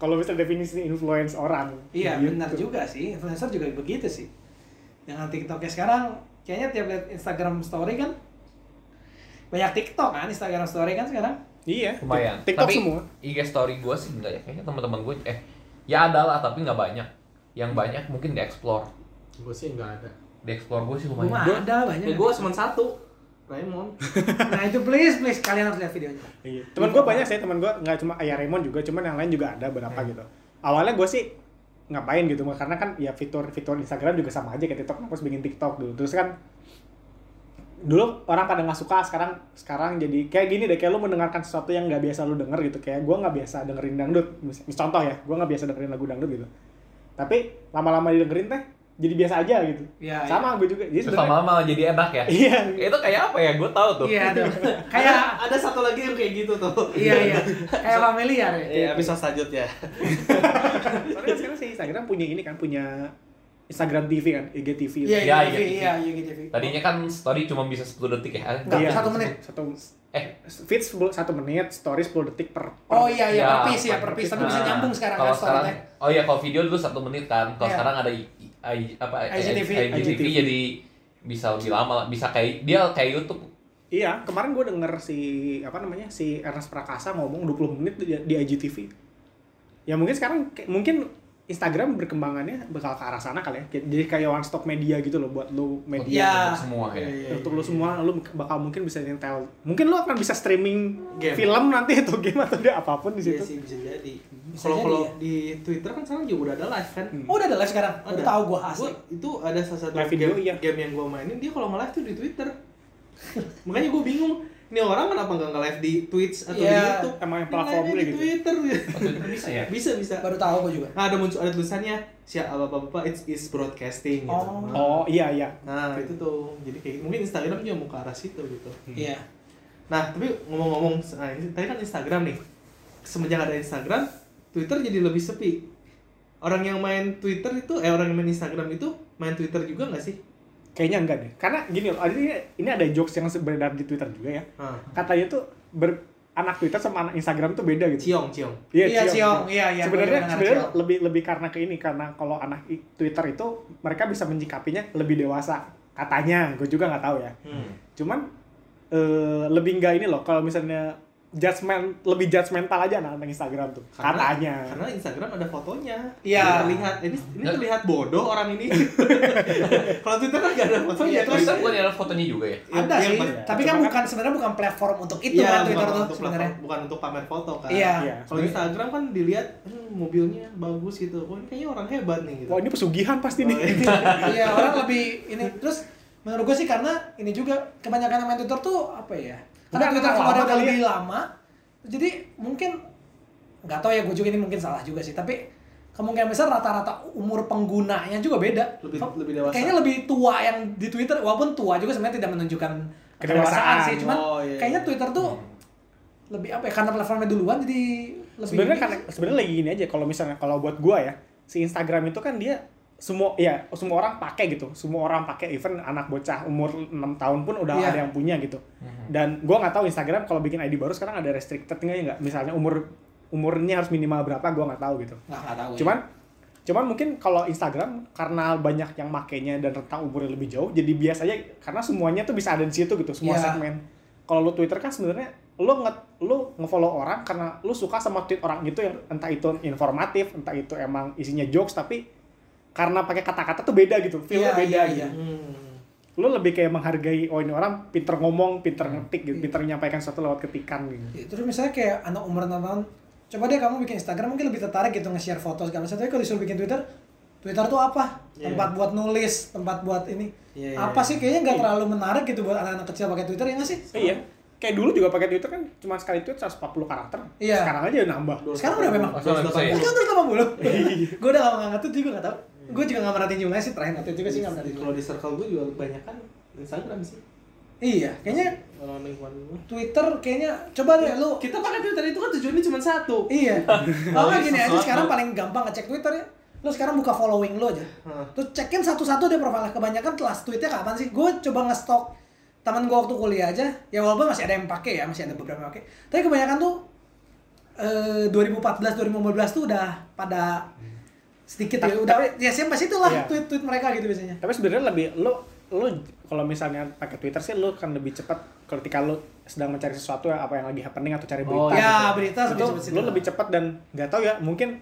A: Kalau bisa definisi influence orang.
B: Iya,
A: Gitu.
B: benar juga sih. Influencer juga begitu sih. Dengan TikToknya sekarang, kayaknya tiap lihat Instagram story kan banyak TikTok kan, Instagram story kan sekarang.
A: Iya.
D: Lumayan.
A: TikTok
D: tapi
A: semua.
D: IG story gue sih enggak ya. Kayaknya teman-teman gue eh ya ada lah tapi nggak banyak. Yang banyak mungkin di explore.
C: Gue sih nggak ada.
D: Di explore gue sih
B: Gua
D: lumayan.
A: Gua-
B: ada banyak.
C: Ya gue cuma satu. Raymond. <laughs>
B: Nah, itu please please kalian harus lihat videonya.
A: Iya. Teman gue banyak sih, teman gue nggak cuma Ayah Raymond juga, cuman yang lain juga ada berapa gitu. Awalnya gue sih ngapain gitu, karena kan ya fitur-fitur Instagram juga sama aja kayak TikTok, harus bikin TikTok dulu. Terus kan dulu orang pada nggak suka, sekarang sekarang jadi kayak gini deh, kayak lu mendengarkan sesuatu yang nggak biasa lu denger gitu. Kayak gue nggak biasa dengerin dangdut, mis, contoh ya, gue nggak biasa dengerin lagu dangdut gitu. Tapi lama-lama didengerin teh, jadi biasa aja gitu.
B: Iya,
A: sama gue juga. Jadi
D: Terus
A: sebenarnya-
D: lama-lama jadi enak ya.
A: Iya.
D: Itu kayak apa ya? Gue tahu tuh.
B: Iya, ada. <laughs>
C: Kayak
B: Kayak
C: ada satu lagi yang kayak gitu tuh.
B: iya iya. Kayak familiar ya.
C: Iya, episode selanjutnya.
A: Soalnya sekarang sih Instagram punya ini kan, punya Instagram TV kan, IGTV.
B: Iya,
D: Iya,
B: iya,
D: iya,
B: iya, iya, gitu.
D: Tadinya kan story cuma bisa 10 detik ya.
B: Enggak,
A: Iya,
B: satu menit.
A: Satu
D: Eh,
A: feed 10 satu menit, story 10 detik per. per-
B: Oh iya iya,
D: Ya,
B: per piece ya, per piece. Tapi bisa
D: Nah,
B: nyambung sekarang
D: kalau
B: kan
D: sekarang,
B: story
D: oh iya kalau video dulu satu menit kan. Kalau
B: Iya.
D: sekarang ada I, I- apa
B: IGTV.
D: IGTV jadi bisa lebih lama, bisa kayak dia kayak YouTube.
A: Iya, kemarin gue denger si apa namanya si Ernest Prakasa ngomong 20 menit di, di IGTV. Ya mungkin sekarang mungkin Instagram berkembangannya bakal ke arah sana kali ya. Jadi kayak one stop media gitu loh buat lu media.
B: Iya.
D: Untuk semua ya.
A: Untuk lu semua lu bakal mungkin bisa nyetel. Mungkin lu akan bisa streaming
C: Game.
A: film nanti atau game atau dia apa pun di
C: Iya
A: situ.
C: sih bisa jadi. Kalau kalau
B: ya.
C: di Twitter kan sekarang juga udah ada live kan.
A: Hmm.
B: Oh, udah ada live sekarang. Udah tahu gua asli.
C: Gua- itu ada salah satu
A: Live video,
C: game,
A: iya.
C: game yang gua mainin dia kalau nge-live tuh di Twitter. <laughs> Makanya gua bingung, ini orang kenapa nggak nge-live di Twitch atau di
B: Iya,
C: YouTube?
A: emang yang
C: live-nya di
A: gitu.
C: Twitter.
D: Waktu itu bisa ya.
C: bisa bisa.
B: Baru tahu gua juga.
C: Nah, ada muncul ada tulisannya siapa apa apa it's is broadcasting gitu.
B: Oh.
C: Nah,
A: Oh iya iya.
C: Nah, itu tuh. Jadi kayak mungkin Instagram juga mau ke arah situ gitu.
B: Iya.
C: Nah, tapi ngomong-ngomong, nah, ini tadi kan Instagram nih. Semenjak ada Instagram, Twitter jadi lebih sepi. Orang yang main Twitter itu, eh orang yang main Instagram itu main Twitter juga nggak sih?
A: Kayaknya enggak deh. Karena gini loh, ini ini ada jokes yang beredar di Twitter juga ya.
C: Hah.
A: Katanya tuh ber, anak Twitter sama anak Instagram tuh beda gitu.
C: Ciong, ciong.
B: Iya, Ciong. Iya, iya,
A: Sebenarnya sebenarnya
B: Ciong.
A: lebih lebih karena ke ini karena kalau anak Twitter itu mereka bisa menyikapinya lebih dewasa katanya. Gue juga nggak tahu ya.
C: Hmm.
A: Cuman eh, lebih nggak ini loh kalau misalnya judgment lebih judgmental aja anak-anak Instagram tuh katanya.
C: Karena Instagram ada fotonya.
B: Iya.
C: Terlihat ini ini terlihat bodoh orang ini. <laughs> Kalau Twitter kan nggak ada fotonya.
B: Iya,
C: terus
D: Terus bukan ada fotonya juga ya?
B: Ada
C: Yang
B: sih,
C: pas-
B: tapi kan
A: Cuma
B: bukan sebenarnya bukan platform untuk itu
C: Iya,
B: kan
C: bukan
B: Twitter tuh
C: untuk
B: sebenarnya.
C: bukan untuk pamer foto kan.
B: Iya.
A: Iya.
C: Kalau Instagram kan dilihat hmm, mobilnya bagus gitu. Oh ini kayaknya orang hebat nih gitu.
A: Wah ini pesugihan pasti nih.
C: Oh, iya. <laughs>
B: Iya, orang lebih ini terus menurut gue sih karena ini juga kebanyakan yang main Twitter tuh apa ya? Karena kalau
A: lama
B: udah
A: kali
B: lebih
A: ya.
B: lama, jadi mungkin nggak tahu ya gue juga ini mungkin salah juga sih, tapi kemungkinan besar rata-rata umur penggunanya juga beda.
C: Lebih-
B: Ke-
C: lebih dewasa.
B: Kayaknya lebih tua yang di Twitter, walaupun tua juga sebenarnya tidak menunjukkan kedewasaan
A: Kedewasaan.
B: sih, cuman
C: Oh, iya,
B: kayaknya
C: iya.
B: Twitter tuh lebih apa ya? Karena platformnya duluan jadi lebih
A: sebenarnya sebenarnya lagi gini aja kalau misalnya kalau buat gua ya si Instagram itu kan dia semua ya semua orang pakai gitu semua orang pakai even anak bocah umur 6 tahun pun udah
B: Iya.
A: ada yang punya gitu dan gua nggak tahu Instagram kalau bikin ID baru sekarang ada restricted nggak ya nggak misalnya umur umurnya harus minimal berapa gua nggak tahu gitu
B: nggak nggak tahu. ya.
A: cuman cuman mungkin kalau Instagram karena banyak yang makainya dan rentang umurnya lebih jauh jadi biasa aja karena semuanya tuh bisa ada di situ gitu semua
B: Iya.
A: segmen kalau lu Twitter kan sebenarnya lu nge lu ngefollow orang karena lu suka sama tweet orang itu yang entah itu informatif entah itu emang isinya jokes tapi karena pakai kata-kata tuh beda gitu feelnya
B: Iya,
A: beda
B: iya,
A: gitu
B: iya.
C: Hmm.
A: lu lebih kayak menghargai oh ini orang pinter ngomong pinter ngetik gitu
B: Iya.
A: pinter menyampaikan sesuatu lewat ketikan gitu
B: Ya, terus misalnya kayak anak umur 6 tahun, coba deh kamu bikin Instagram mungkin lebih tertarik gitu nge-share foto segala macam. Tapi kalau disuruh bikin Twitter, Twitter tuh apa?
C: Iya.
B: Tempat buat nulis, tempat buat ini.
C: Iya, iya,
B: apa
C: iya.
B: sih kayaknya nggak terlalu menarik gitu buat anak-anak kecil pakai Twitter ya nggak sih?
A: Eh, iya kayak dulu juga pakai Twitter kan cuma sekali tweet 140 karakter
B: Iya.
A: sekarang aja nambah
B: Sekarang <laughs> udah memang.
D: Sekarang
B: terus 80. Gue udah gak nggak ngetweet juga nggak tahu. Gue juga nggak merhatiin jumlahnya sih terakhir ngetweet juga sih nggak merhatiin.
C: Kalau di circle gue juga kebanyakan Instagram sih.
B: Iya, kayaknya
C: lingkungan.
B: Twitter kayaknya coba deh lu
C: Kita pakai Twitter itu kan tujuannya cuma satu.
B: Iya. <laughs> Kalau gini aja sekarang paling gampang ngecek Twitter ya. Lo sekarang buka following lo aja. Terus cekin satu-satu deh profilnya. Kebanyakan telah tweetnya kapan sih? Gue coba ngestok teman gue waktu kuliah aja. Ya walaupun masih ada yang pakai ya, masih ada beberapa yang pakai. Tapi kebanyakan tuh eh 2014 2015 tuh udah pada sedikit ya
A: Tapi-
B: udah ya sampai situ lah
A: Iya.
B: tweet-tweet mereka gitu biasanya.
A: tapi sebenarnya lebih lu lu kalau misalnya pakai Twitter sih lu kan lebih cepat ketika lu sedang mencari sesuatu ya, apa yang lagi happening atau cari berita
C: Oh,
A: gitu.
B: ya, berita
A: itu lu lebih cepat dan nggak tahu ya mungkin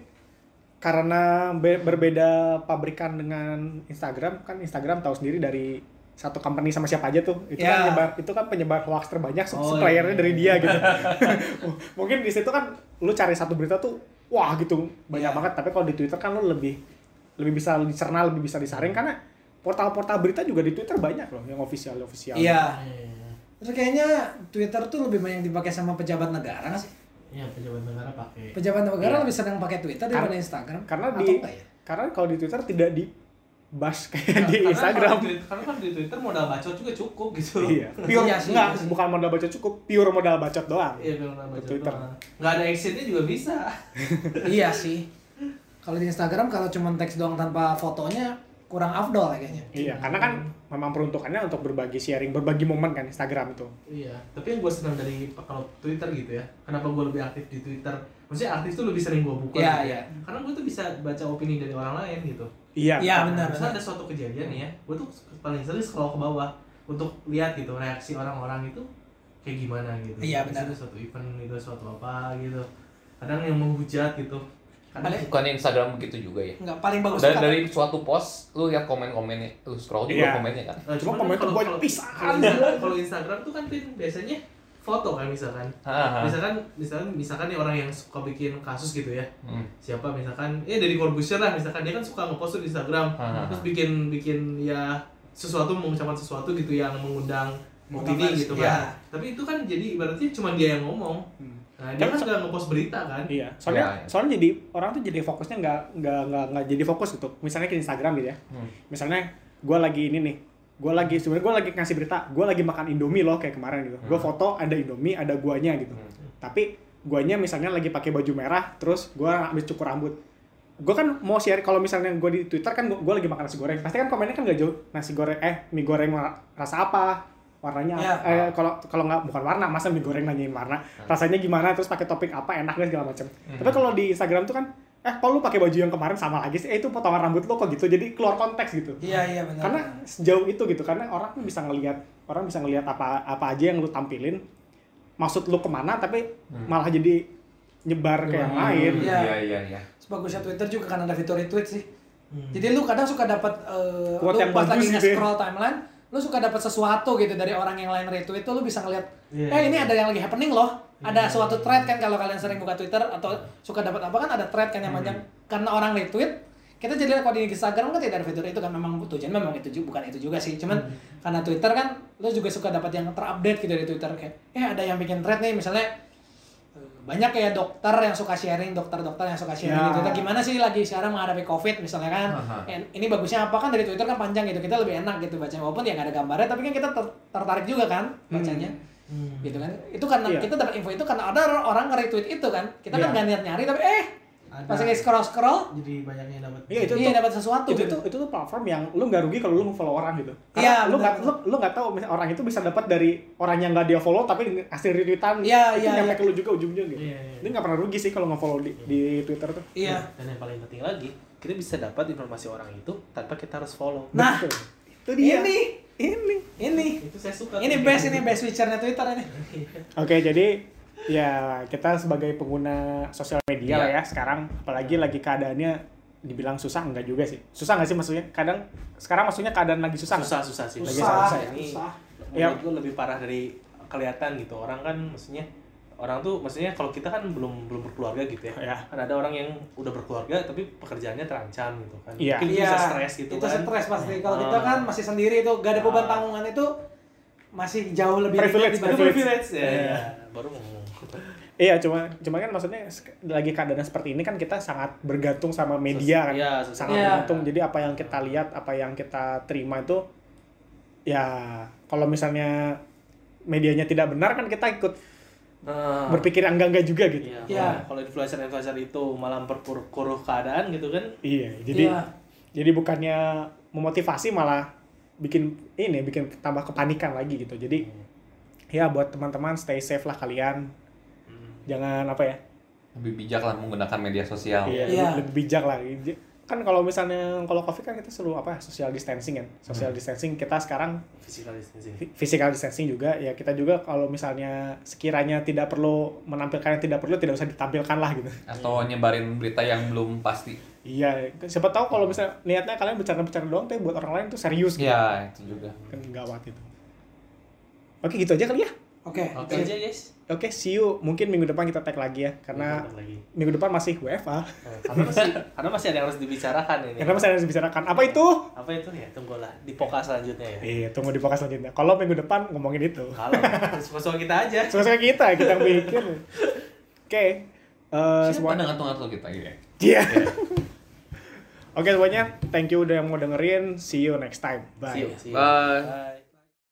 A: karena be- berbeda pabrikan dengan Instagram kan Instagram tahu sendiri dari satu company sama siapa aja tuh itu
B: Ya.
A: kan penyebar itu kan penyebar hoax terbanyak
C: Oh,
A: suppliernya
C: iya.
A: dari dia gitu <laughs> <laughs> mungkin di situ kan lu cari satu berita tuh wah gitu banyak
B: Ya.
A: banget tapi kalau di Twitter kan lu lebih lebih bisa dicerna lebih bisa disaring karena portal-portal berita juga di Twitter banyak loh yang official official
B: Iya. Terus kayaknya Twitter tuh lebih banyak dipakai sama pejabat negara nggak sih?
C: Iya, pejabat negara pakai.
B: Pejabat negara
A: Iya.
B: lebih senang pakai Twitter daripada Instagram.
A: karena di
B: ya?
A: karena kalau di Twitter tidak di bash kayak di
C: Karena
A: Instagram
C: kalau di- Karena kan di Twitter modal bacot juga cukup gitu.
A: iya pure
B: Iya sih,
A: enggak
B: iya sih.
A: bukan modal bacot cukup pure modal bacot doang
C: Iya, modal bacot
A: Twitter.
C: doang. Nggak ada actionnya juga bisa. <laughs>
B: iya sih. Kalau di Instagram kalau cuma teks doang tanpa fotonya kurang afdol ya kayaknya.
A: iya karena kan memang peruntukannya untuk berbagi sharing berbagi momen kan Instagram itu
C: Iya, tapi yang gue senang dari kalau Twitter gitu ya, kenapa gue lebih aktif di Twitter? Maksudnya aktif tuh lebih sering gue buka.
B: Iya,
C: gitu.
B: iya.
C: Karena gue tuh bisa baca opini dari orang lain gitu.
A: Iya
B: Iya, benar.
C: Misalnya ada suatu kejadian nih ya, gue tuh paling sering scroll ke bawah untuk lihat gitu reaksi orang-orang itu kayak gimana gitu.
B: Iya, benar.
C: Itu suatu event itu suatu apa gitu. Kadang yang menghujat gitu. Kadang
D: Bukannya Instagram begitu juga ya?
B: Enggak paling bagus
D: Dan
B: tuh
D: dari suatu post, lu lihat komen-komennya, lu scroll juga
A: Iya.
D: komennya kan?
C: Nah,
A: Cuma komen tuh
C: kalau-
A: banyak
C: kalau-
A: pisan.
C: kalau Instagram- Kalau Instagram tuh kan biasanya foto kan misalkan.
D: Ah,
C: Misalkan misalkan misalkan nih orang yang suka bikin kasus gitu ya.
D: Hmm.
C: Siapa misalkan eh dari Corbusier lah misalkan dia kan suka ngepost di Instagram.
D: Ah.
C: Terus bikin bikin ya sesuatu mengucapkan sesuatu gitu yang mengundang opini gitu
B: iya.
C: kan. Tapi itu kan jadi ibaratnya cuma dia yang ngomong.
A: Hmm.
C: Nah, dia kan
A: so-
C: nggak ngepost berita kan.
A: Iya, soalnya
D: Iya, iya.
A: soalnya jadi orang tuh jadi fokusnya nggak nggak nggak nggak jadi fokus gitu. Misalnya ke Instagram gitu ya.
D: Hmm.
A: Misalnya gue lagi ini nih, gue lagi sebenarnya gue lagi ngasih berita, gue lagi makan Indomie loh kayak kemarin gitu. Gue
D: Hmm.
A: foto ada Indomie, ada guanya gitu.
D: Hmm.
A: Tapi guanya misalnya lagi pakai baju merah, terus gue habis cukur rambut. gue kan mau share kalau misalnya gue di Twitter kan gue lagi makan nasi goreng pasti kan komennya kan gak jauh nasi goreng eh mie goreng rasa apa warnanya apa? eh kalau kalau nggak bukan warna masa mie goreng nanyain warna rasanya gimana terus pakai topping apa enak dan segala macam tapi kalau di Instagram tuh kan eh kalau lu pakai baju yang kemarin sama lagi sih eh itu potongan rambut lo kok gitu jadi keluar konteks gitu
B: Iya iya benar.
A: karena sejauh itu gitu karena orang tuh bisa ngelihat orang bisa ngelihat apa apa aja yang lu tampilin maksud lu ke mana tapi malah jadi nyebar ke yang lain
B: Iya.
D: Iya iya iya.
B: Sebagusnya Twitter juga kan ada fitur retweet sih. Jadi lu kadang suka dapat eh,
A: Quote
B: lu
A: yang
B: pas lagi
A: bagus gitu ya.
B: nge-scroll timeline, lu suka dapat sesuatu gitu dari orang yang lain retweet tuh lu bisa ngeliat,
C: Iya,
B: eh ini
C: iya.
B: ada yang lagi happening loh. Ada suatu thread kan kalau kalian sering buka Twitter atau suka dapat apa kan ada thread kan yang panjang. Karena orang retweet kita jadi lihat kalau di Instagram kan tidak ada fitur itu kan memang tujuan memang itu juga bukan itu juga sih. Cuman karena Twitter kan lu juga suka dapat yang terupdate gitu di Twitter kayak eh ada yang bikin thread nih misalnya banyak kayak dokter yang suka sharing dokter-dokter yang suka sharing
A: Ya.
B: Twitter. Gimana sih lagi sekarang menghadapi covid misalnya kan?
D: Aha.
B: Eh, ini bagusnya apa? Kan dari Twitter kan panjang gitu kita lebih enak gitu bacanya walaupun ya nggak ada gambarnya tapi kan kita ter- tertarik juga kan bacanya. Gitu kan? Itu karena
A: Iya.
B: kita dapat info itu karena ada orang nge-retweet itu kan. Kita kan
A: Iya.
B: nggak niat nyari tapi eh
C: Ada.
B: pas lagi scroll scroll
C: jadi banyaknya dapat
A: Iya, itu
B: iya
A: tuh-
B: dapat sesuatu
A: itu
B: gitu
A: tuh itu tuh platform yang lu nggak rugi kalau lu nge-follow orang gitu.
B: Iya,
A: Karena lu nggak lu lu nggak tahu misalnya orang itu bisa dapat dari orang yang nggak dia follow tapi ngasih retweetan.
B: Iya,
A: itu
B: iya,
A: nyampe
B: iya.
A: ke lu juga ujung-ujungnya gitu.
C: Iya, iya.
A: Dia nggak pernah rugi sih kalau nge-follow di, di Twitter tuh.
B: iya
C: dan yang paling penting lagi kita bisa dapat informasi orang itu tanpa kita harus follow
B: Nah,
A: Betul. itu dia.
B: ini
A: Ini.
B: ini
C: itu saya suka
B: ini best ini best feature-nya Twitter ini
A: Oke, jadi ya kita sebagai pengguna sosial media
D: Iya.
A: lah ya sekarang apalagi lagi keadaannya dibilang susah enggak juga sih. Susah nggak sih maksudnya? Kadang sekarang maksudnya keadaan lagi susah.
C: susah susah sih
A: Lagi
B: Susah,
A: susah,
C: ini
B: susah.
A: Ya.
C: gue lebih parah dari kelihatan gitu orang kan maksudnya orang tuh maksudnya kalau kita kan belum belum berkeluarga gitu ya
A: Ya.
C: kan ada orang yang udah berkeluarga tapi pekerjaannya terancam gitu kan
A: Iya.
C: mungkin bisa stres gitu
B: itu
C: kan
B: stres pasti kalau
C: Ah.
B: kita kan masih sendiri itu gak ada beban
C: Ah.
B: tanggungan itu masih jauh lebih
A: Privilege,
B: dibanding-
C: privilege ya,
A: Iya.
C: ya. baru ngomong
A: Iya, cuma cuma kan maksudnya lagi keadaan seperti ini kan kita sangat bergantung sama media kan.
C: Iya,
A: sangat
B: Iya.
A: bergantung. Jadi apa yang kita lihat, apa yang kita terima itu ya kalau misalnya medianya tidak benar kan kita ikut
C: Nah,
A: berpikir enggak-enggak juga gitu.
C: Iya,
B: Iya.
C: kalau- influencer-influencer itu malah memperkeruh keadaan gitu kan.
A: Iya, jadi
B: Iya.
A: jadi bukannya memotivasi malah bikin ini bikin tambah kepanikan lagi gitu. Jadi ya buat teman-teman stay safe lah kalian. Jangan apa ya?
D: Lebih bijak lah menggunakan media sosial.
A: Iya,
B: Iya.
A: lebih bijak lah. Kan kalau misalnya kalau Covid kan kita selalu apa? Social distancing kan. Social distancing kita sekarang
C: Physical distancing.
A: physical distancing juga ya kita juga kalau misalnya sekiranya tidak perlu menampilkan yang tidak perlu tidak usah ditampilkan lah gitu.
D: Atau nyebarin berita yang belum pasti.
A: Iya, siapa tahu kalau misalnya niatnya kalian bercanda-bercanda doang tapi buat orang lain tuh serius gitu.
D: Ya, itu juga.
A: Kan gawat itu. Oke, gitu aja kali ya.
B: oke
C: Oke aja guys.
A: Oke, see you. Mungkin minggu depan kita tag lagi ya karena
C: Bentar lagi.
A: minggu depan masih WFA.
C: Nah, karena masih karena masih ada yang harus dibicarakan ini.
A: Karena masih harus dibicarakan. Apa itu?
C: Apa itu ya? Tunggulah di poka selanjutnya ya.
A: Iya, tunggu di podcast selanjutnya. Kalau minggu depan ngomongin itu.
C: Kalau suka-suka kita aja.
A: Suka-suka kita, kita yang bikin. <laughs> Oke. Eh,
D: Siapa
A: semua
D: dengan ngatur kita gitu ya?
A: Iya. Oke semuanya, thank you udah yang mau dengerin. See you next time. Bye.
C: See you, see you.
D: Bye.
C: Bye.